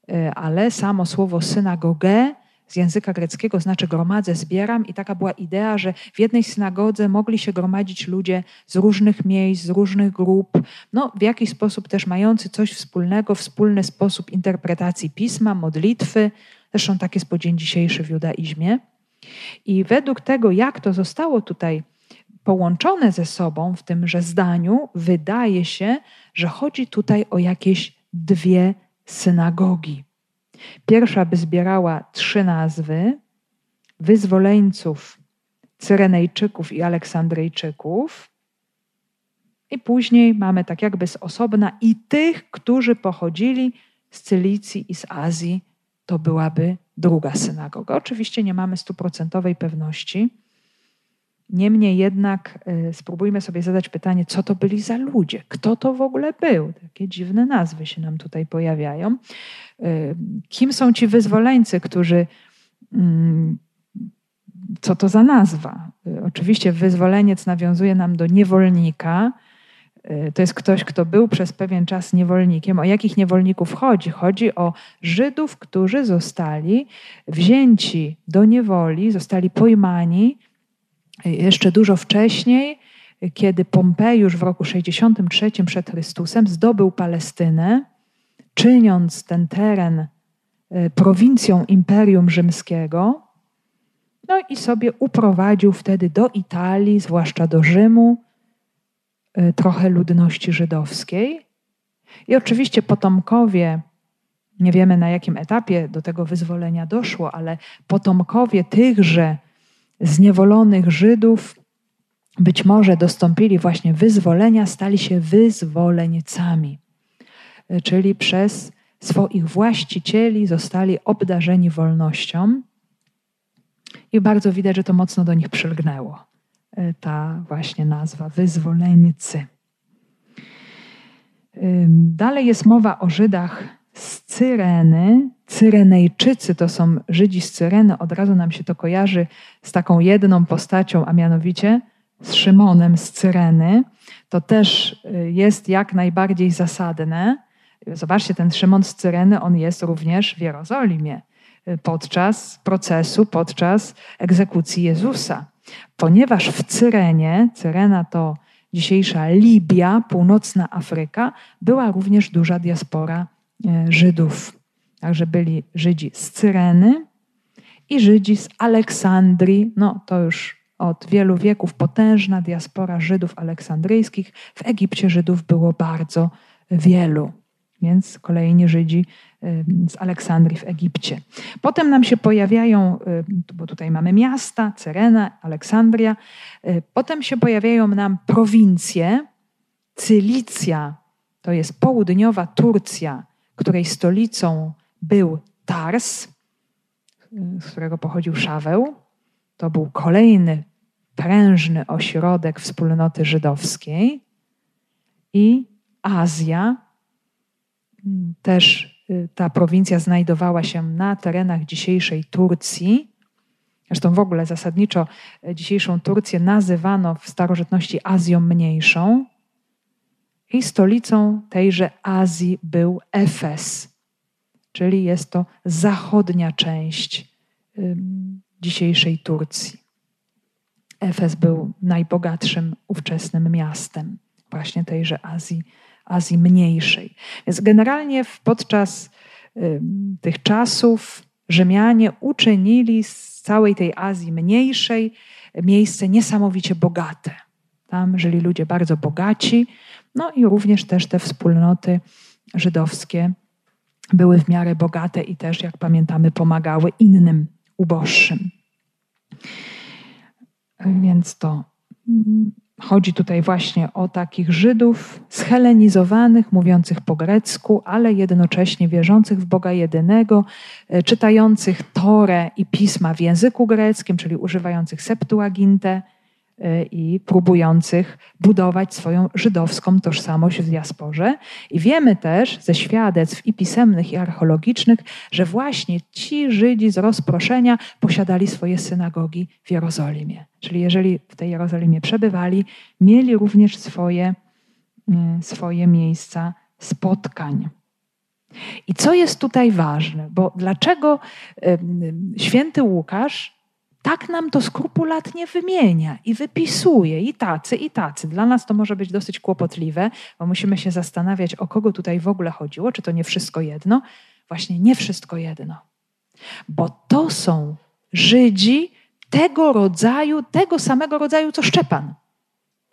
e, ale samo słowo synagogę z języka greckiego znaczy gromadzę, zbieram i taka była idea, że w jednej synagodze mogli się gromadzić ludzie z różnych miejsc, z różnych grup, no w jakiś sposób też mający coś wspólnego, wspólny sposób interpretacji pisma, modlitwy, zresztą tak jest po dzień dzisiejszy w judaizmie. I według tego, jak to zostało tutaj połączone ze sobą w tymże zdaniu, wydaje się, że chodzi tutaj o jakieś dwie synagogi. Pierwsza by zbierała trzy nazwy: wyzwoleńców, Cyrenejczyków i Aleksandryjczyków. I później mamy tak jakby z osobna i tych, którzy pochodzili z Cylicji i z Azji. To byłaby druga synagoga. Oczywiście nie mamy stuprocentowej pewności Niemniej jednak y, spróbujmy sobie zadać pytanie, co to byli za ludzie, kto to w ogóle był. Takie dziwne nazwy się nam tutaj pojawiają. Y, kim są ci wyzwoleńcy, którzy. Mm, co to za nazwa? Y, oczywiście wyzwoleniec nawiązuje nam do niewolnika. To jest ktoś, kto był przez pewien czas niewolnikiem. O jakich niewolników chodzi? Chodzi o Żydów, którzy zostali wzięci do niewoli, zostali pojmani jeszcze dużo wcześniej, kiedy Pompejusz w roku 63 przed Chrystusem zdobył Palestynę, czyniąc ten teren e, prowincją Imperium Rzymskiego, no i sobie uprowadził wtedy do Italii, zwłaszcza do Rzymu, e, trochę ludności żydowskiej. I oczywiście potomkowie, nie wiemy na jakim etapie do tego wyzwolenia doszło, ale potomkowie tychże zniewolonych Żydów być może dostąpili właśnie wyzwolenia, stali się wyzwoleńcami, czyli przez swoich właścicieli zostali obdarzeni wolnością. I bardzo widać, że to mocno do nich przylgnęło, ta właśnie nazwa wyzwoleńcy. Dalej jest mowa o Żydach z Cyreny, Cyrenejczycy to są Żydzi z Cyreny, od razu nam się to kojarzy z taką jedną postacią, a mianowicie z Szymonem z Cyreny. To też y, jest jak najbardziej zasadne. Zobaczcie, ten Szymon z Cyreny, on jest również w Jerozolimie y, podczas procesu, podczas egzekucji Jezusa. Ponieważ w Cyrenie, Cyrena to dzisiejsza Libia, północna Afryka, była również duża diaspora y, Żydów. Także byli Żydzi z Cyreny i Żydzi z Aleksandrii. No to już od wielu wieków potężna diaspora Żydów aleksandryjskich. W Egipcie Żydów było bardzo wielu. Więc kolejni Żydzi z Aleksandrii w Egipcie. Potem nam się pojawiają, bo tutaj mamy miasta, Cyrena, Aleksandria. Potem się pojawiają nam prowincje. Cylicja to jest południowa Turcja, której stolicą był Tars, z którego pochodził Szaweł. To był kolejny prężny ośrodek wspólnoty żydowskiej. I Azja, też y, ta prowincja znajdowała się na terenach dzisiejszej Turcji. Zresztą w ogóle zasadniczo y, dzisiejszą Turcję nazywano w starożytności Azją Mniejszą. I stolicą tejże Azji był Efes czyli jest to zachodnia część dzisiejszej Turcji. Efes był najbogatszym ówczesnym miastem właśnie tejże Azji, Azji Mniejszej. Więc generalnie podczas tych czasów Rzymianie uczynili z całej tej Azji Mniejszej miejsce niesamowicie bogate. Tam żyli ludzie bardzo bogaci, no i również też te wspólnoty żydowskie były w miarę bogate i też, jak pamiętamy, pomagały innym uboższym. Więc to chodzi tutaj właśnie o takich Żydów schelenizowanych, mówiących po grecku, ale jednocześnie wierzących w Boga jedynego, e, czytających Torę i pisma w języku greckim, czyli używających Septuagintę i próbujących budować swoją żydowską tożsamość w diasporze. I wiemy też ze świadectw i pisemnych, i archeologicznych, że właśnie ci Żydzi z rozproszenia posiadali swoje synagogi w Jerozolimie. Czyli jeżeli w tej Jerozolimie przebywali, mieli również swoje, y, swoje miejsca spotkań. I co jest tutaj ważne? Bo dlaczego święty Łukasz tak nam to skrupulatnie wymienia i wypisuje i tacy, i tacy. Dla nas to może być dosyć kłopotliwe, bo musimy się zastanawiać, o kogo tutaj w ogóle chodziło, czy to nie wszystko jedno. Właśnie nie wszystko jedno. Bo to są Żydzi tego rodzaju, tego samego rodzaju co Szczepan.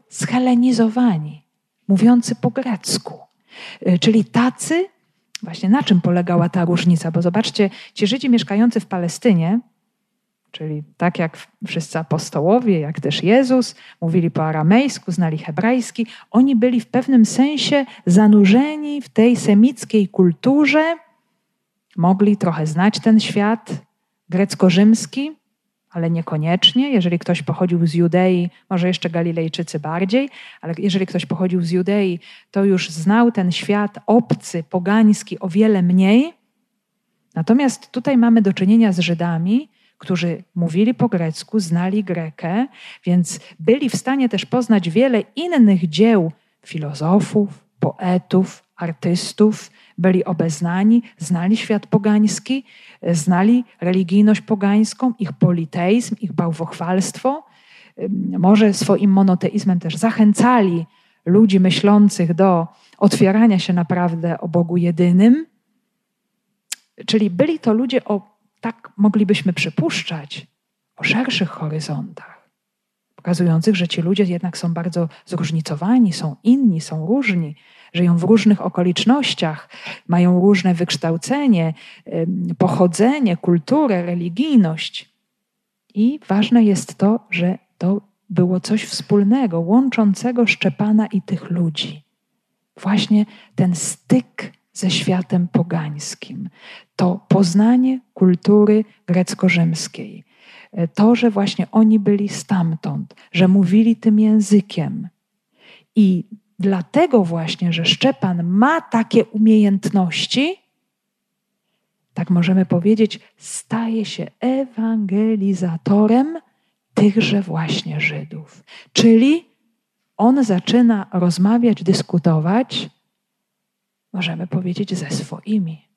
Schelenizowani, mówiący po grecku. Y, czyli tacy, właśnie na czym polegała ta różnica? Bo zobaczcie, ci Żydzi mieszkający w Palestynie, Czyli tak jak wszyscy apostołowie, jak też Jezus, mówili po aramejsku, znali hebrajski, oni byli w pewnym sensie zanurzeni w tej semickiej kulturze, mogli trochę znać ten świat grecko-rzymski, ale niekoniecznie. Jeżeli ktoś pochodził z Judei, może jeszcze Galilejczycy bardziej, ale jeżeli ktoś pochodził z Judei, to już znał ten świat obcy, pogański o wiele mniej. Natomiast tutaj mamy do czynienia z Żydami, którzy mówili po grecku, znali grekę, więc byli w stanie też poznać wiele innych dzieł filozofów, poetów, artystów, byli obeznani, znali świat pogański, znali religijność pogańską, ich politeizm, ich bałwochwalstwo. Może swoim monoteizmem też zachęcali ludzi myślących do otwierania się naprawdę o Bogu jedynym. Czyli byli to ludzie o tak moglibyśmy przypuszczać, o szerszych horyzontach, pokazujących, że ci ludzie jednak są bardzo zróżnicowani, są inni, są różni, żyją w różnych okolicznościach, mają różne wykształcenie, pochodzenie, kulturę, religijność. I ważne jest to, że to było coś wspólnego, łączącego Szczepana i tych ludzi. Właśnie ten styk ze światem pogańskim. To poznanie kultury grecko-rzymskiej. To, że właśnie oni byli stamtąd, że mówili tym językiem. I dlatego właśnie, że Szczepan ma takie umiejętności, tak możemy powiedzieć, staje się ewangelizatorem tychże właśnie Żydów. Czyli on zaczyna rozmawiać, dyskutować możemy powiedzieć ze swoimi.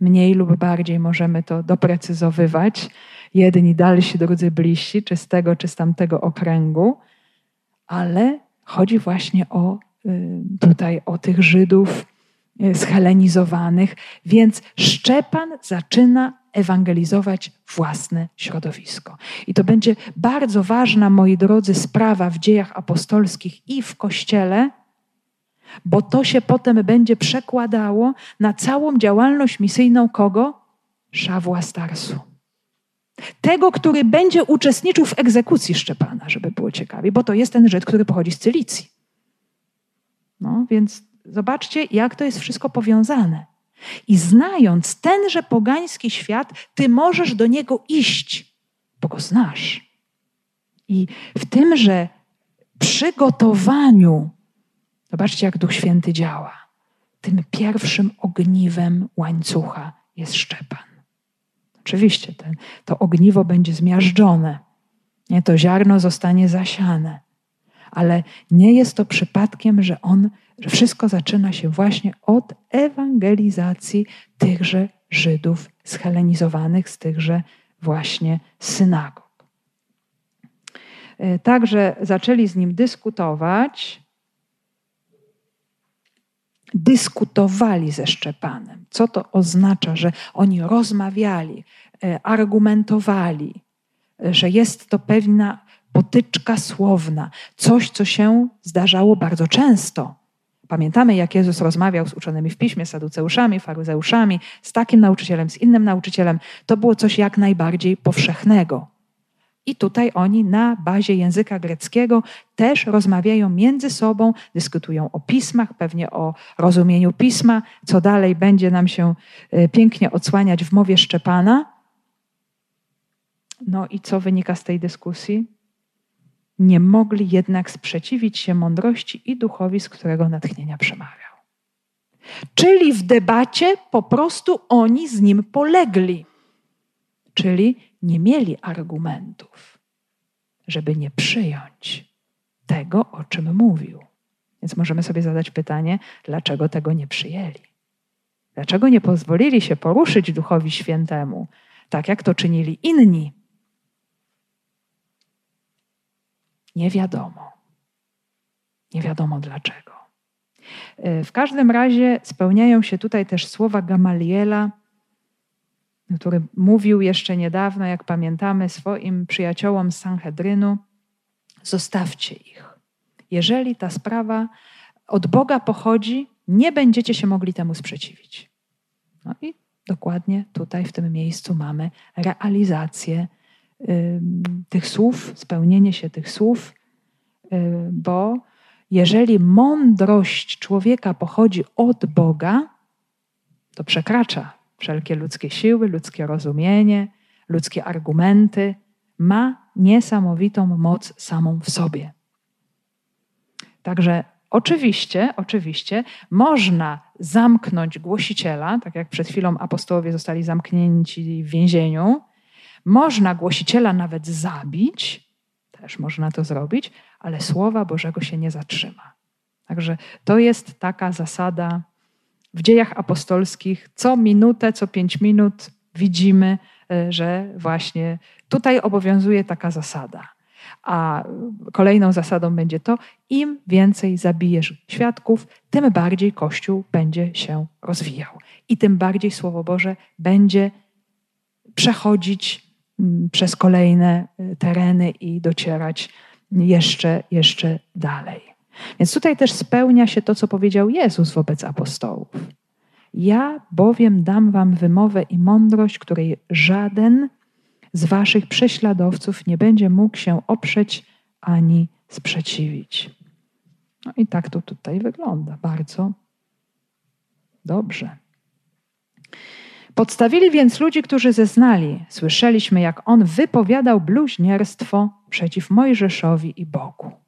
Mniej lub bardziej możemy to doprecyzowywać. Jedni dalsi, drudzy bliżsi, czy z tego, czy z tamtego okręgu, ale chodzi właśnie o y, tutaj o tych Żydów y, schelenizowanych, więc Szczepan zaczyna ewangelizować własne środowisko. I to będzie bardzo ważna, moi drodzy, sprawa w dziejach apostolskich i w Kościele, bo to się potem będzie przekładało na całą działalność misyjną kogo? Szawła Starsu. Tego, który będzie uczestniczył w egzekucji Szczepana, żeby było ciekawie, bo to jest ten Żyd, który pochodzi z Cylicji. No więc zobaczcie, jak to jest wszystko powiązane. I znając tenże pogański świat, ty możesz do niego iść, bo go znasz. I w tymże przygotowaniu Zobaczcie, jak Duch Święty działa. Tym pierwszym ogniwem łańcucha jest szczepan. Oczywiście ten, to ogniwo będzie zmiażdżone, nie, to ziarno zostanie zasiane, ale nie jest to przypadkiem, że on, że wszystko zaczyna się właśnie od ewangelizacji tychże Żydów schelenizowanych z tychże właśnie synagog. E, także zaczęli z nim dyskutować, dyskutowali ze Szczepanem. Co to oznacza, że oni rozmawiali, e, argumentowali, e, że jest to pewna potyczka słowna, coś, co się zdarzało bardzo często. Pamiętamy, jak Jezus rozmawiał z uczonymi w piśmie, saduceuszami, faryzeuszami, z takim nauczycielem, z innym nauczycielem. To było coś jak najbardziej powszechnego. I tutaj oni na bazie języka greckiego też rozmawiają między sobą, dyskutują o pismach, pewnie o rozumieniu pisma, co dalej będzie nam się e, pięknie odsłaniać w mowie Szczepana. No i co wynika z tej dyskusji? Nie mogli jednak sprzeciwić się mądrości i duchowi, z którego natchnienia przemawiał. Czyli w debacie po prostu oni z nim polegli. Czyli nie mieli argumentów, żeby nie przyjąć tego, o czym mówił. Więc możemy sobie zadać pytanie, dlaczego tego nie przyjęli? Dlaczego nie pozwolili się poruszyć Duchowi Świętemu, tak jak to czynili inni? Nie wiadomo. Nie wiadomo dlaczego. W każdym razie spełniają się tutaj też słowa Gamaliela, który mówił jeszcze niedawno, jak pamiętamy, swoim przyjaciołom z Sanhedrynu: Zostawcie ich. Jeżeli ta sprawa od Boga pochodzi, nie będziecie się mogli temu sprzeciwić. No i dokładnie tutaj, w tym miejscu, mamy realizację y, tych słów, spełnienie się tych słów, y, bo jeżeli mądrość człowieka pochodzi od Boga, to przekracza wszelkie ludzkie siły, ludzkie rozumienie, ludzkie argumenty, ma niesamowitą moc samą w sobie. Także oczywiście, oczywiście można zamknąć głosiciela, tak jak przed chwilą apostołowie zostali zamknięci w więzieniu, można głosiciela nawet zabić, też można to zrobić, ale słowa Bożego się nie zatrzyma. Także to jest taka zasada w dziejach apostolskich co minutę, co pięć minut widzimy, e, że właśnie tutaj obowiązuje taka zasada. A kolejną zasadą będzie to, im więcej zabijesz świadków, tym bardziej Kościół będzie się rozwijał. I tym bardziej Słowo Boże będzie przechodzić przez kolejne e, tereny i docierać jeszcze, jeszcze dalej. Więc tutaj też spełnia się to, co powiedział Jezus wobec apostołów. Ja bowiem dam wam wymowę i mądrość, której żaden z waszych prześladowców nie będzie mógł się oprzeć ani sprzeciwić. No i tak to tutaj wygląda. Bardzo dobrze. Podstawili więc ludzi, którzy zeznali. Słyszeliśmy, jak on wypowiadał bluźnierstwo przeciw Mojżeszowi i Bogu.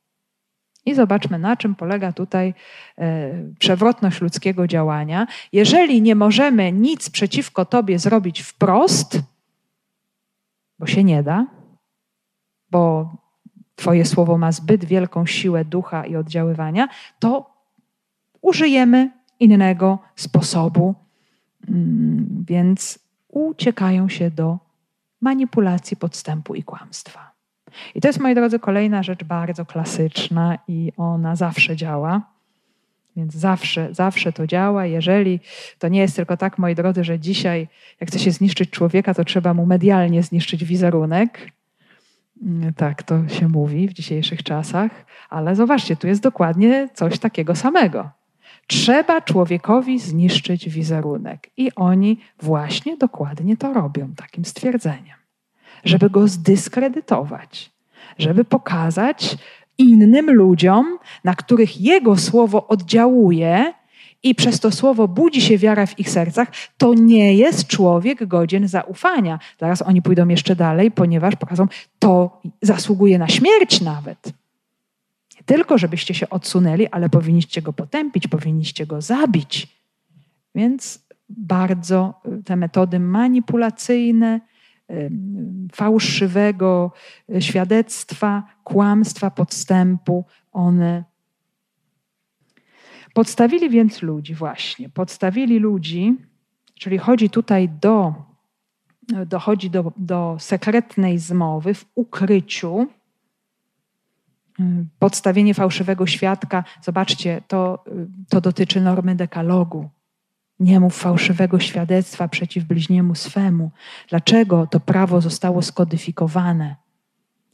I zobaczmy, na czym polega tutaj e, przewrotność ludzkiego działania. Jeżeli nie możemy nic przeciwko Tobie zrobić wprost, bo się nie da, bo Twoje słowo ma zbyt wielką siłę ducha i oddziaływania, to użyjemy innego sposobu, mm, więc uciekają się do manipulacji, podstępu i kłamstwa. I to jest, moi drodzy, kolejna rzecz bardzo klasyczna i ona zawsze działa. Więc zawsze, zawsze to działa. Jeżeli to nie jest tylko tak, moi drodzy, że dzisiaj, jak chce się zniszczyć człowieka, to trzeba mu medialnie zniszczyć wizerunek. Mm, tak to się mówi w dzisiejszych czasach, ale zobaczcie, tu jest dokładnie coś takiego samego. Trzeba człowiekowi zniszczyć wizerunek. I oni właśnie dokładnie to robią, takim stwierdzeniem żeby go zdyskredytować, żeby pokazać innym ludziom, na których jego słowo oddziałuje i przez to słowo budzi się wiara w ich sercach, to nie jest człowiek godzien zaufania. Zaraz oni pójdą jeszcze dalej, ponieważ pokażą, to zasługuje na śmierć nawet. Nie tylko, żebyście się odsunęli, ale powinniście go potępić, powinniście go zabić. Więc bardzo te metody manipulacyjne, fałszywego świadectwa, kłamstwa, podstępu, one podstawili więc ludzi właśnie, podstawili ludzi, czyli chodzi tutaj do, dochodzi do, do sekretnej zmowy w ukryciu, podstawienie fałszywego świadka. Zobaczcie, to, to dotyczy normy dekalogu. Nie mów fałszywego świadectwa przeciw bliźniemu swemu. Dlaczego to prawo zostało skodyfikowane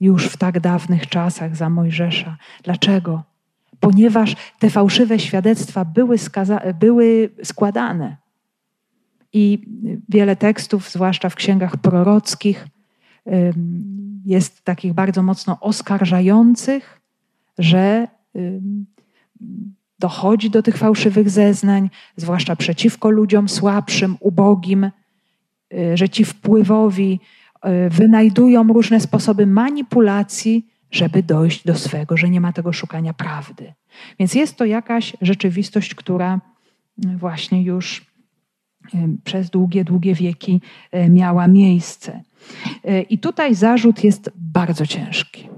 już w tak dawnych czasach za Mojżesza? Dlaczego? Ponieważ te fałszywe świadectwa były, były składane. I wiele tekstów, zwłaszcza w księgach prorockich, jest takich bardzo mocno oskarżających, że dochodzi do tych fałszywych zeznań, zwłaszcza przeciwko ludziom słabszym, ubogim, y, że ci wpływowi y, wynajdują różne sposoby manipulacji, żeby dojść do swego, że nie ma tego szukania prawdy. Więc jest to jakaś rzeczywistość, która y, właśnie już przez długie, długie wieki miała miejsce. I tutaj zarzut jest bardzo ciężki.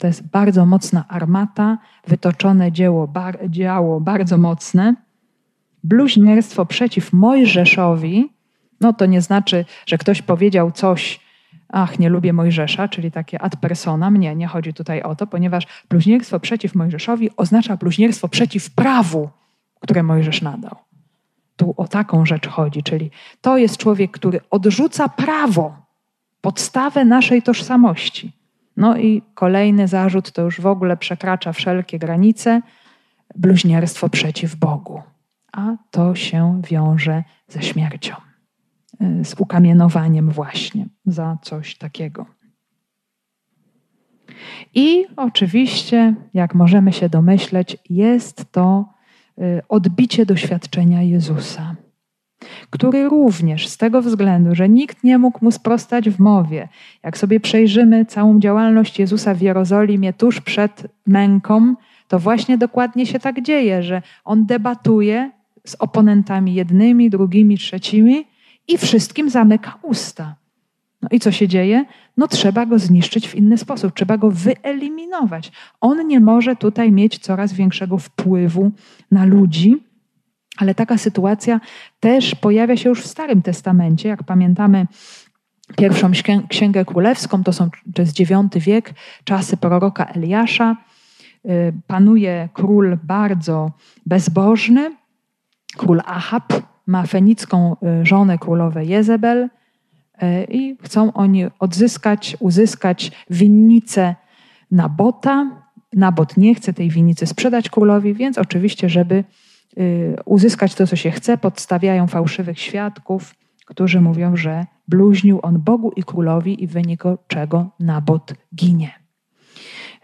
To jest bardzo mocna armata, wytoczone dzieło, bar, działo bardzo mocne. Bluźnierstwo przeciw Mojżeszowi, no to nie znaczy, że ktoś powiedział coś, ach, nie lubię Mojżesza, czyli takie ad personam. Nie, nie chodzi tutaj o to, ponieważ bluźnierstwo przeciw Mojżeszowi oznacza bluźnierstwo przeciw prawu, które Mojżesz nadał. Tu o taką rzecz chodzi, czyli to jest człowiek, który odrzuca prawo, podstawę naszej tożsamości. No i kolejny zarzut to już w ogóle przekracza wszelkie granice bluźnierstwo przeciw Bogu. A to się wiąże ze śmiercią, y, z ukamienowaniem właśnie za coś takiego. I oczywiście, jak możemy się domyśleć, jest to y, odbicie doświadczenia Jezusa który również z tego względu, że nikt nie mógł mu sprostać w mowie, jak sobie przejrzymy całą działalność Jezusa w Jerozolimie tuż przed męką, to właśnie dokładnie się tak dzieje, że on debatuje z oponentami jednymi, drugimi, trzecimi i wszystkim zamyka usta. No i co się dzieje? No trzeba go zniszczyć w inny sposób, trzeba go wyeliminować. On nie może tutaj mieć coraz większego wpływu na ludzi, ale taka sytuacja też pojawia się już w Starym Testamencie. Jak pamiętamy pierwszą księgę królewską, to, są, to jest IX wiek, czasy proroka Eliasza. Y, panuje król bardzo bezbożny, król Ahab, ma fenicką y, żonę królowę Jezebel y, i chcą oni odzyskać, uzyskać winnicę Nabota. Nabot nie chce tej winnicy sprzedać królowi, więc oczywiście, żeby uzyskać to, co się chce, podstawiają fałszywych świadków, którzy mówią, że bluźnił on Bogu i królowi i w wyniku czego Nabot ginie.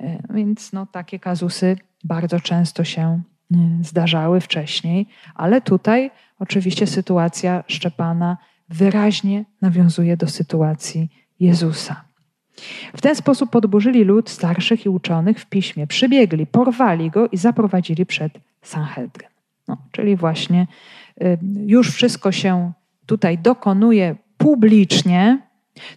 Y, więc no, takie kazusy bardzo często się y, zdarzały wcześniej, ale tutaj oczywiście sytuacja Szczepana wyraźnie nawiązuje do sytuacji Jezusa. W ten sposób podburzyli lud starszych i uczonych w piśmie, przybiegli, porwali go i zaprowadzili przed Sanhedryn. No, czyli właśnie y, już wszystko się tutaj dokonuje publicznie.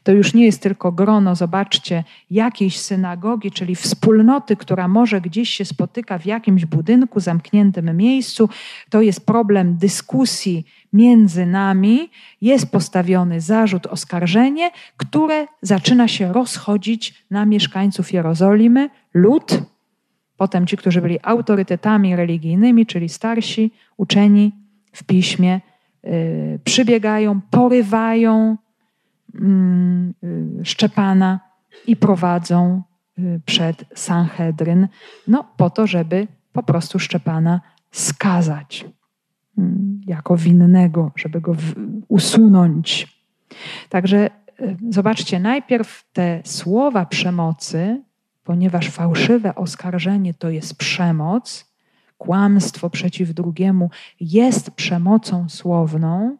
To już nie jest tylko grono, zobaczcie, jakiejś synagogi, czyli wspólnoty, która może gdzieś się spotyka w jakimś budynku, zamkniętym miejscu. To jest problem dyskusji między nami. Jest postawiony zarzut, oskarżenie, które zaczyna się rozchodzić na mieszkańców Jerozolimy. Lud, Potem ci, którzy byli autorytetami religijnymi, czyli starsi, uczeni w piśmie, yy, przybiegają, porywają yy, Szczepana i prowadzą yy, przed Sanhedryn, no po to, żeby po prostu Szczepana skazać mm, jako winnego, żeby go usunąć. Także y, zobaczcie, najpierw te słowa przemocy ponieważ fałszywe oskarżenie to jest przemoc, kłamstwo przeciw drugiemu jest przemocą słowną,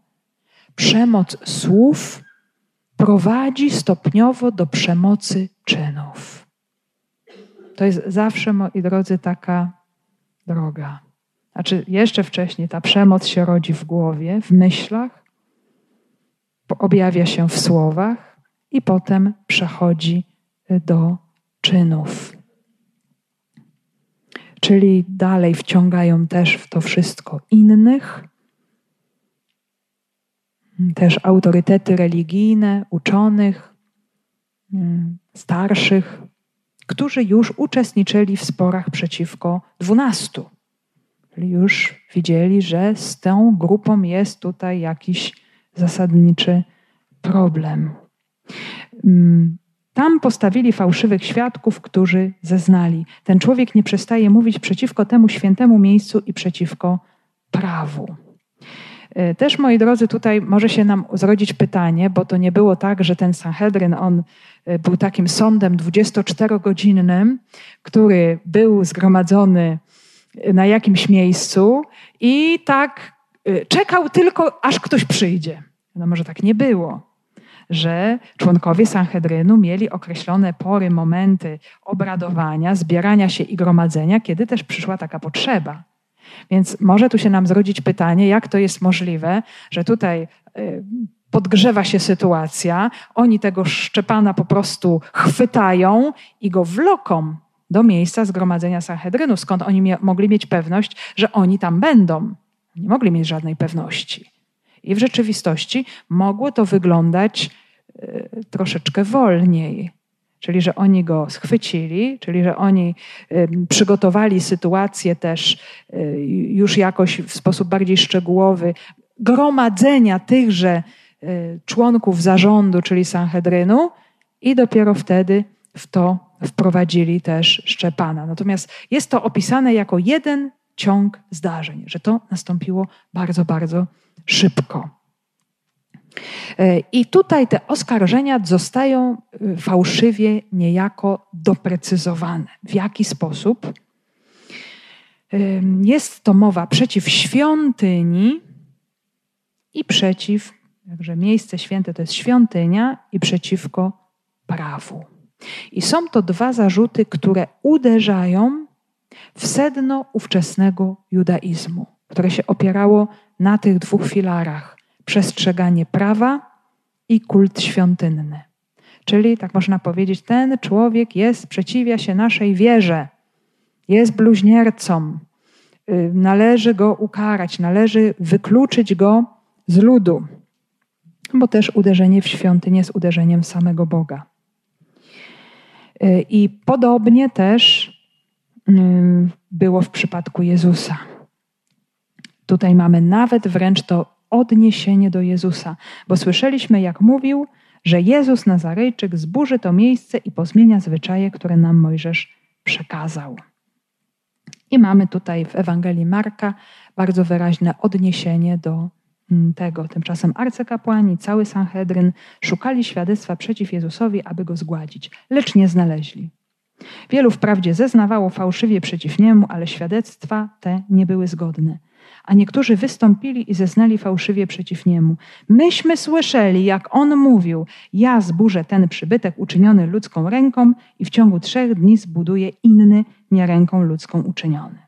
przemoc słów prowadzi stopniowo do przemocy czynów. To jest zawsze, moi drodzy, taka droga. Znaczy, jeszcze wcześniej ta przemoc się rodzi w głowie, w myślach, objawia się w słowach i potem przechodzi do czynów. Czyli dalej wciągają też w to wszystko innych, też autorytety religijne, uczonych, mm, starszych, którzy już uczestniczyli w sporach przeciwko dwunastu. Czyli już widzieli, że z tą grupą jest tutaj jakiś zasadniczy problem. Tam postawili fałszywych świadków, którzy zeznali. Ten człowiek nie przestaje mówić przeciwko temu świętemu miejscu i przeciwko prawu. E, też, moi drodzy, tutaj może się nam zrodzić pytanie, bo to nie było tak, że ten Sanhedryn, on e, był takim sądem 24-godzinnym, który był zgromadzony na jakimś miejscu i tak czekał tylko, aż ktoś przyjdzie. No może tak nie było że członkowie Sanhedrynu mieli określone pory, momenty obradowania, zbierania się i gromadzenia, kiedy też przyszła taka potrzeba. Więc może tu się nam zrodzić pytanie, jak to jest możliwe, że tutaj y, podgrzewa się sytuacja, oni tego Szczepana po prostu chwytają i go wloką do miejsca zgromadzenia Sanhedrynu, skąd oni mogli mieć pewność, że oni tam będą. Nie mogli mieć żadnej pewności. I w rzeczywistości mogło to wyglądać e, troszeczkę wolniej. Czyli, że oni go schwycili, czyli, że oni przygotowali sytuację też e, już jakoś w sposób bardziej szczegółowy gromadzenia tychże e, członków zarządu, czyli Sanhedrynu, i dopiero wtedy w to wprowadzili też Szczepana. Natomiast jest to opisane jako jeden ciąg zdarzeń, że to nastąpiło bardzo, bardzo szybko. E, I tutaj te oskarżenia zostają e, fałszywie niejako doprecyzowane. W jaki sposób? E, jest to mowa przeciw świątyni i przeciw, także miejsce święte to jest świątynia i przeciwko prawu. I są to dwa zarzuty, które uderzają w sedno ówczesnego judaizmu, które się opierało na tych dwóch filarach: przestrzeganie prawa i kult świątynny. Czyli, tak można powiedzieć, ten człowiek jest, sprzeciwia się naszej wierze, jest bluźniercą, y, należy go ukarać, należy wykluczyć go z ludu, bo też uderzenie w świątynię jest uderzeniem samego Boga. Y, I podobnie też było w przypadku Jezusa. Tutaj mamy nawet wręcz to odniesienie do Jezusa, bo słyszeliśmy, jak mówił, że Jezus Nazarejczyk zburzy to miejsce i pozmienia zwyczaje, które nam Mojżesz przekazał. I mamy tutaj w Ewangelii Marka bardzo wyraźne odniesienie do mm, tego. Tymczasem arcykapłani, cały Sanhedryn szukali świadectwa przeciw Jezusowi, aby go zgładzić, lecz nie znaleźli. Wielu wprawdzie zeznawało fałszywie przeciw niemu, ale świadectwa te nie były zgodne a niektórzy wystąpili i zeznali fałszywie przeciw niemu. Myśmy słyszeli, jak on mówił: Ja zburzę ten przybytek uczyniony ludzką ręką i w ciągu trzech dni zbuduję inny, nie ręką ludzką uczyniony.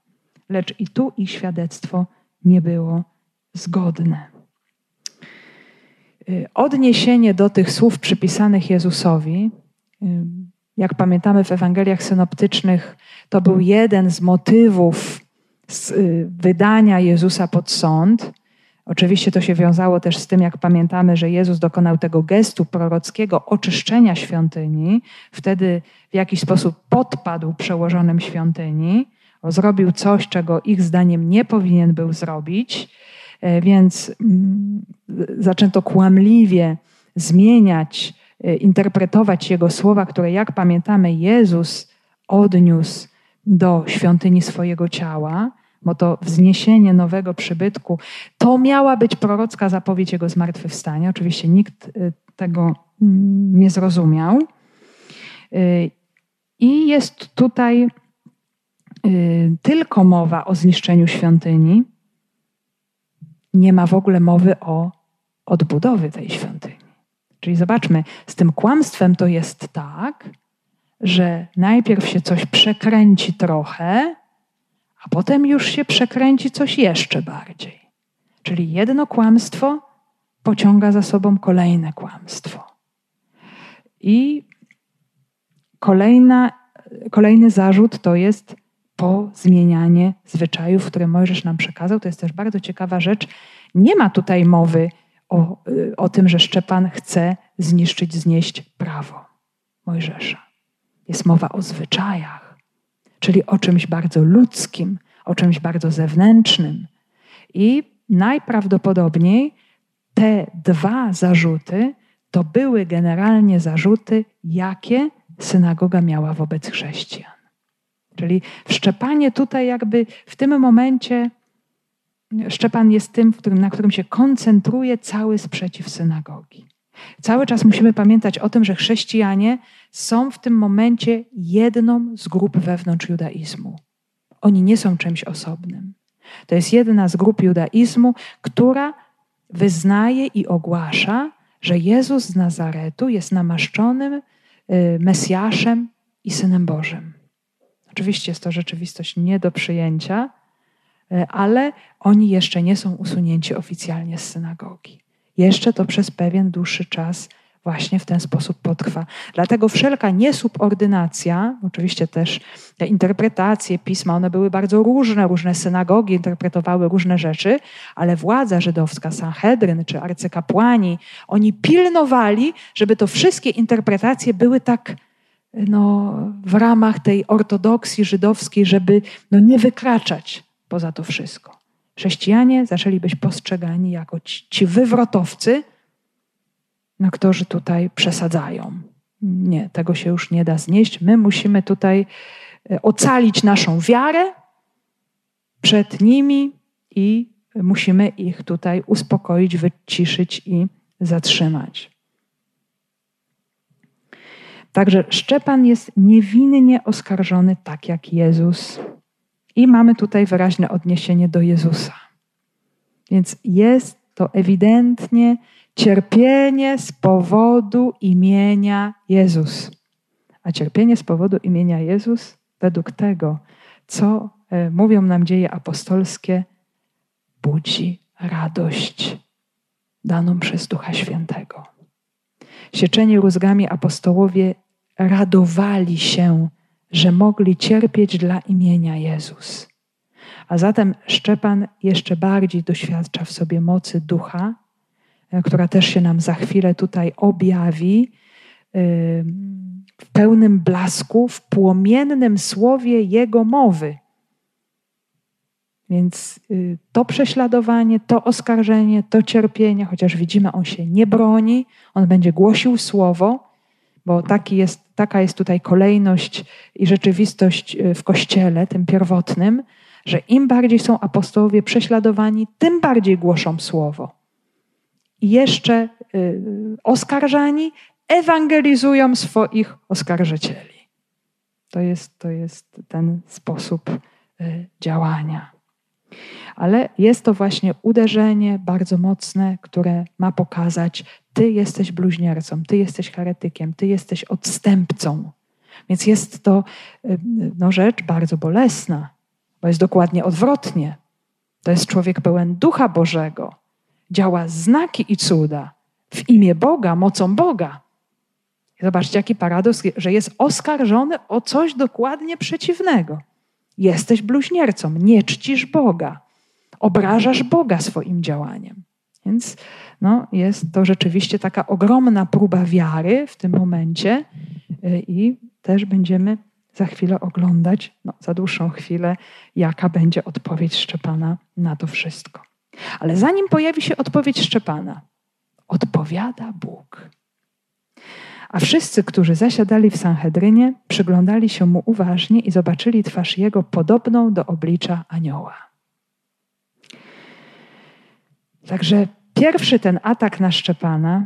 Lecz i tu ich świadectwo nie było zgodne. Y, odniesienie do tych słów przypisanych Jezusowi, y, jak pamiętamy w Ewangeliach synoptycznych, to był jeden z motywów z y, wydania Jezusa pod sąd. Oczywiście to się wiązało też z tym, jak pamiętamy, że Jezus dokonał tego gestu prorockiego oczyszczenia świątyni. Wtedy w jakiś sposób podpadł przełożonym świątyni, zrobił coś, czego ich zdaniem nie powinien był zrobić, e, więc mm, zaczęto kłamliwie zmieniać, interpretować jego słowa, które, jak pamiętamy, Jezus odniósł do świątyni swojego ciała bo to wzniesienie nowego przybytku, to miała być prorocka zapowiedź jego zmartwychwstania. Oczywiście nikt y, tego mm, nie zrozumiał. Y, I jest tutaj y, tylko mowa o zniszczeniu świątyni. Nie ma w ogóle mowy o odbudowie tej świątyni. Czyli zobaczmy, z tym kłamstwem to jest tak, że najpierw się coś przekręci trochę, a potem już się przekręci coś jeszcze bardziej. Czyli jedno kłamstwo pociąga za sobą kolejne kłamstwo. I kolejna, kolejny zarzut to jest pozmienianie zwyczajów, które Mojżesz nam przekazał. To jest też bardzo ciekawa rzecz. Nie ma tutaj mowy o, o tym, że Szczepan chce zniszczyć, znieść prawo Mojżesza. Jest mowa o zwyczajach czyli o czymś bardzo ludzkim, o czymś bardzo zewnętrznym. I najprawdopodobniej te dwa zarzuty to były generalnie zarzuty, jakie synagoga miała wobec chrześcijan. Czyli wszczepanie tutaj jakby w tym momencie Szczepan jest tym, na którym się koncentruje cały sprzeciw synagogi. Cały czas musimy pamiętać o tym, że chrześcijanie są w tym momencie jedną z grup wewnątrz judaizmu. Oni nie są czymś osobnym. To jest jedna z grup judaizmu, która wyznaje i ogłasza, że Jezus z Nazaretu jest namaszczonym y, Mesjaszem i Synem Bożym. Oczywiście jest to rzeczywistość nie do przyjęcia, ale oni jeszcze nie są usunięci oficjalnie z synagogi. Jeszcze to przez pewien dłuższy czas właśnie w ten sposób potrwa. Dlatego wszelka niesubordynacja, oczywiście też te interpretacje pisma, one były bardzo różne, różne synagogi interpretowały różne rzeczy, ale władza żydowska, Sanhedryn czy arcykapłani, oni pilnowali, żeby to wszystkie interpretacje były tak no, w ramach tej ortodoksji żydowskiej, żeby no, nie wykraczać poza to wszystko. Chrześcijanie zaczęli być postrzegani jako ci, ci wywrotowcy, na którzy tutaj przesadzają. Nie, tego się już nie da znieść. My musimy tutaj e, ocalić naszą wiarę przed nimi i musimy ich tutaj uspokoić, wyciszyć i zatrzymać. Także Szczepan jest niewinnie oskarżony, tak jak Jezus. I mamy tutaj wyraźne odniesienie do Jezusa. Więc jest to ewidentnie cierpienie z powodu imienia Jezus. A cierpienie z powodu imienia Jezus, według tego, co e, mówią nam dzieje apostolskie, budzi radość daną przez Ducha Świętego. Sieczeni rózgami apostołowie radowali się, że mogli cierpieć dla imienia Jezus. A zatem Szczepan jeszcze bardziej doświadcza w sobie mocy ducha, e, która też się nam za chwilę tutaj objawi w pełnym blasku, w płomiennym słowie Jego mowy. Więc y, to prześladowanie, to oskarżenie, to cierpienie, chociaż widzimy, on się nie broni, on będzie głosił słowo, bo jest, taka jest tutaj kolejność i rzeczywistość y, w kościele, tym pierwotnym, że im bardziej są apostołowie prześladowani, tym bardziej głoszą słowo. I jeszcze y, oskarżani ewangelizują swoich oskarżycieli. To jest, to jest ten sposób y, działania. Ale jest to właśnie uderzenie bardzo mocne, które ma pokazać, ty jesteś bluźniercą, ty jesteś heretykiem, ty jesteś odstępcą. Więc jest to y, no, rzecz bardzo bolesna, bo jest dokładnie odwrotnie. To jest człowiek pełen ducha Bożego, działa znaki i cuda w imię Boga, mocą Boga. Zobaczcie, jaki paradoks, że jest oskarżony o coś dokładnie przeciwnego. Jesteś bluźniercą, nie czcisz Boga, obrażasz Boga swoim działaniem. Więc no, jest to rzeczywiście taka ogromna próba wiary w tym momencie y, i też będziemy za chwilę oglądać, no, za dłuższą chwilę, jaka będzie odpowiedź Szczepana na to wszystko. Ale zanim pojawi się odpowiedź Szczepana, odpowiada Bóg. A wszyscy, którzy zasiadali w Sanhedrynie, przyglądali się mu uważnie i zobaczyli twarz jego podobną do oblicza anioła. Także pierwszy ten atak na Szczepana,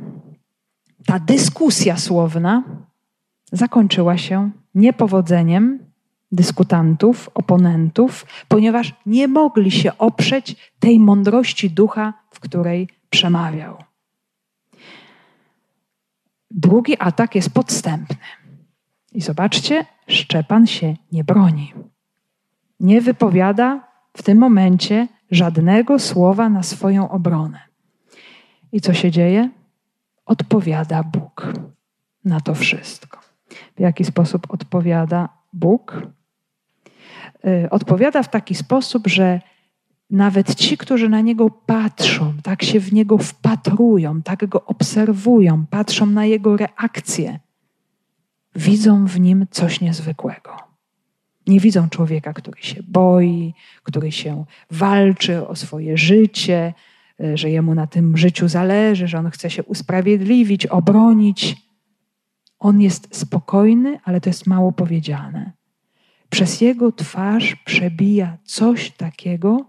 ta dyskusja słowna, zakończyła się niepowodzeniem dyskutantów, oponentów, ponieważ nie mogli się oprzeć tej mądrości ducha, w której przemawiał. Drugi atak jest podstępny. I zobaczcie, Szczepan się nie broni. Nie wypowiada w tym momencie żadnego słowa na swoją obronę. I co się dzieje? Odpowiada Bóg na to wszystko. W jaki sposób odpowiada Bóg? Y, odpowiada w taki sposób, że nawet ci, którzy na niego patrzą, tak się w niego wpatrują, tak go obserwują, patrzą na jego reakcje, widzą w nim coś niezwykłego. Nie widzą człowieka, który się boi, który się walczy o swoje życie, y, że jemu na tym życiu zależy, że on chce się usprawiedliwić, obronić. On jest spokojny, ale to jest mało powiedziane. Przez jego twarz przebija coś takiego,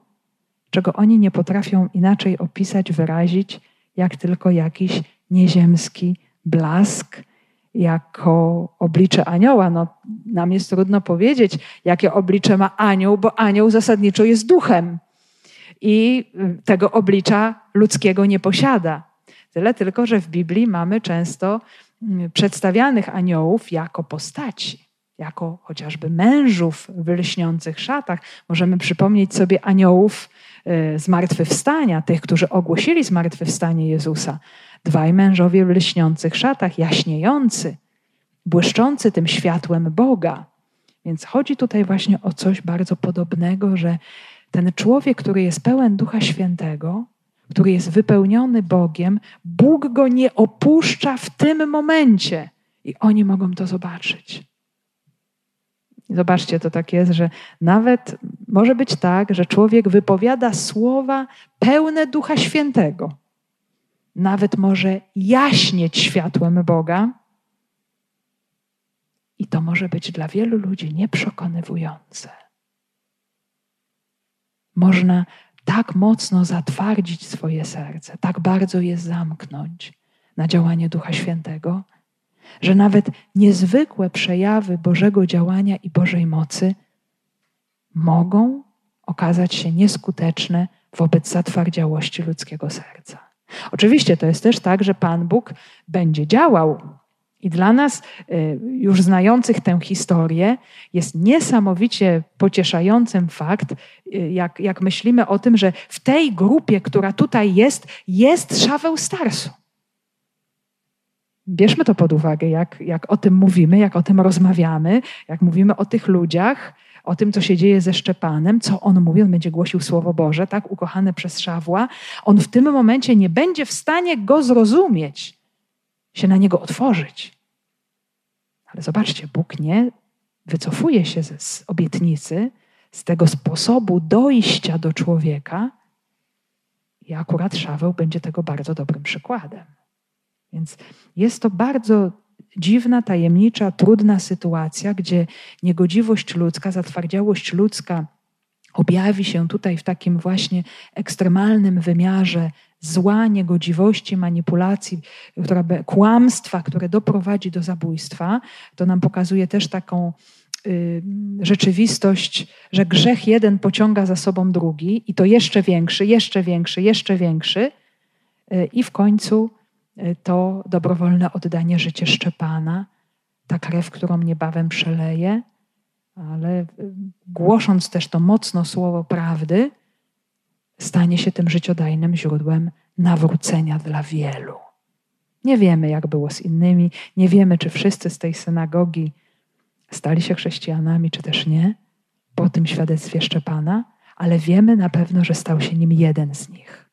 czego oni nie potrafią inaczej opisać, wyrazić, jak tylko jakiś nieziemski blask, jako oblicze anioła. No, nam jest trudno powiedzieć, jakie oblicze ma anioł, bo anioł zasadniczo jest duchem i y, tego oblicza ludzkiego nie posiada. Tyle tylko, że w Biblii mamy często mm, przedstawianych aniołów jako postaci, jako chociażby mężów w lśniących szatach. Możemy przypomnieć sobie aniołów y, zmartwychwstania, tych, którzy ogłosili zmartwychwstanie Jezusa. Dwaj mężowie w lśniących szatach, jaśniejący, błyszczący tym światłem Boga. Więc chodzi tutaj właśnie o coś bardzo podobnego, że ten człowiek, który jest pełen Ducha Świętego, który jest wypełniony Bogiem, Bóg go nie opuszcza w tym momencie i oni mogą to zobaczyć. Zobaczcie, to tak jest, że nawet może być tak, że człowiek wypowiada słowa pełne Ducha Świętego. Nawet może jaśnieć światłem Boga. I to może być dla wielu ludzi nieprzekonywujące. Można tak mocno zatwardzić swoje serce, tak bardzo je zamknąć na działanie Ducha Świętego, że nawet niezwykłe przejawy Bożego działania i Bożej mocy mogą okazać się nieskuteczne wobec zatwardziałości ludzkiego serca. Oczywiście to jest też tak, że Pan Bóg będzie działał i dla nas, y, już znających tę historię, jest niesamowicie pocieszającym fakt, y, jak, jak myślimy o tym, że w tej grupie, która tutaj jest, jest Szaweł Starsu. Bierzmy to pod uwagę, jak, jak o tym mówimy, jak o tym rozmawiamy, jak mówimy o tych ludziach, o tym, co się dzieje ze Szczepanem, co on mówi, on będzie głosił Słowo Boże, tak, ukochany przez Szawła. On w tym momencie nie będzie w stanie go zrozumieć, się na niego otworzyć. Ale zobaczcie, Bóg nie wycofuje się z obietnicy, z tego sposobu dojścia do człowieka. I akurat Szaweł będzie tego bardzo dobrym przykładem. Więc jest to bardzo dziwna, tajemnicza, trudna sytuacja, gdzie niegodziwość ludzka, zatwardziałość ludzka objawi się tutaj w takim właśnie ekstremalnym wymiarze zła, niegodziwości, manipulacji, która, kłamstwa, które doprowadzi do zabójstwa, to nam pokazuje też taką y, rzeczywistość, że grzech jeden pociąga za sobą drugi i to jeszcze większy, jeszcze większy, jeszcze większy y, i w końcu to dobrowolne oddanie życia Szczepana, ta krew, którą niebawem przeleje, ale y, głosząc też to mocno słowo prawdy, stanie się tym życiodajnym źródłem nawrócenia dla wielu. Nie wiemy, jak było z innymi, nie wiemy, czy wszyscy z tej synagogi stali się chrześcijanami, czy też nie, po tym świadectwie Szczepana, ale wiemy na pewno, że stał się nim jeden z nich.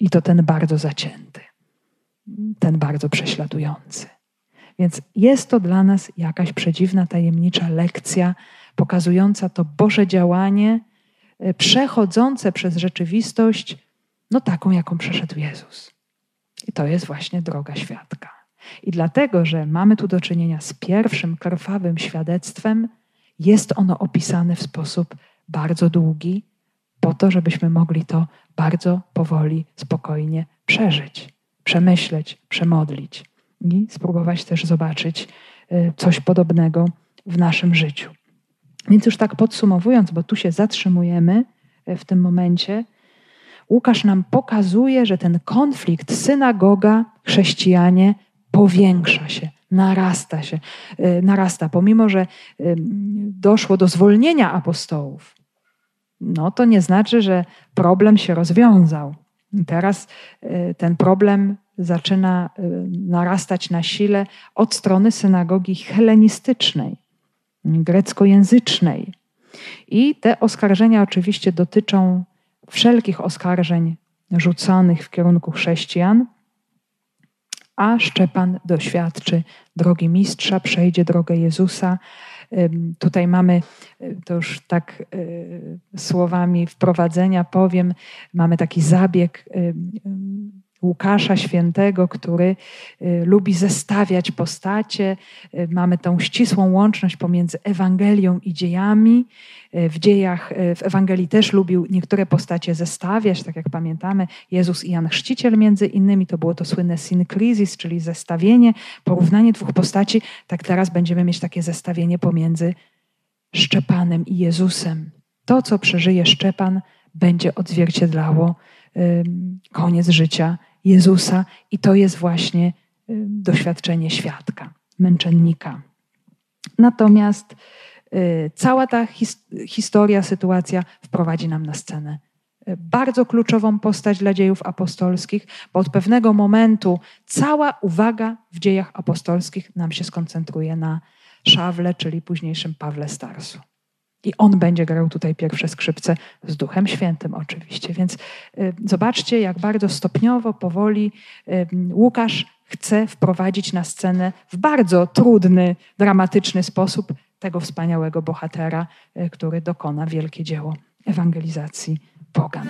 I to ten bardzo zacięty, ten bardzo prześladujący. Więc jest to dla nas jakaś przedziwna, tajemnicza lekcja pokazująca to Boże działanie, e, przechodzące przez rzeczywistość, no taką, jaką przeszedł Jezus. I to jest właśnie droga świadka. I dlatego, że mamy tu do czynienia z pierwszym krwawym świadectwem, jest ono opisane w sposób bardzo długi, po to, żebyśmy mogli to bardzo powoli, spokojnie przeżyć, przemyśleć, przemodlić i spróbować też zobaczyć y, coś podobnego w naszym życiu. Więc już tak podsumowując, bo tu się zatrzymujemy y, w tym momencie, Łukasz nam pokazuje, że ten konflikt synagoga, chrześcijanie powiększa się, narasta się, y, narasta. Pomimo, że doszło do zwolnienia apostołów, no to nie znaczy, że problem się rozwiązał. Teraz ten problem zaczyna y, narastać na sile od strony synagogi helenistycznej, greckojęzycznej. I te oskarżenia oczywiście dotyczą wszelkich oskarżeń rzucanych w kierunku chrześcijan, a Szczepan doświadczy drogi mistrza, przejdzie drogę Jezusa. Tutaj mamy, y, to już tak y, słowami wprowadzenia powiem, mamy taki zabieg Łukasza Świętego, który y, lubi zestawiać postacie. Y, mamy tą ścisłą łączność pomiędzy Ewangelią i dziejami. Y, w dziejach, w Ewangelii też lubił niektóre postacie zestawiać, tak jak pamiętamy, Jezus i Jan Chrzciciel między innymi, to było to słynne synkrizis, czyli zestawienie, porównanie dwóch postaci. Tak teraz będziemy mieć takie zestawienie pomiędzy Szczepanem i Jezusem. To, co przeżyje Szczepan, będzie odzwierciedlało koniec życia Jezusa i to jest właśnie doświadczenie świadka, męczennika. Natomiast y, cała ta his historia, sytuacja wprowadzi nam na scenę y, bardzo kluczową postać dla dziejów apostolskich, bo od pewnego momentu cała uwaga w dziejach apostolskich nam się skoncentruje na Szawle, czyli późniejszym Pawle Starsu. I on będzie grał tutaj pierwsze skrzypce z Duchem Świętym, oczywiście. Więc y, zobaczcie, jak bardzo stopniowo, powoli y, Łukasz chce wprowadzić na scenę w bardzo trudny, dramatyczny sposób tego wspaniałego bohatera, y, który dokona wielkie dzieło ewangelizacji pogan.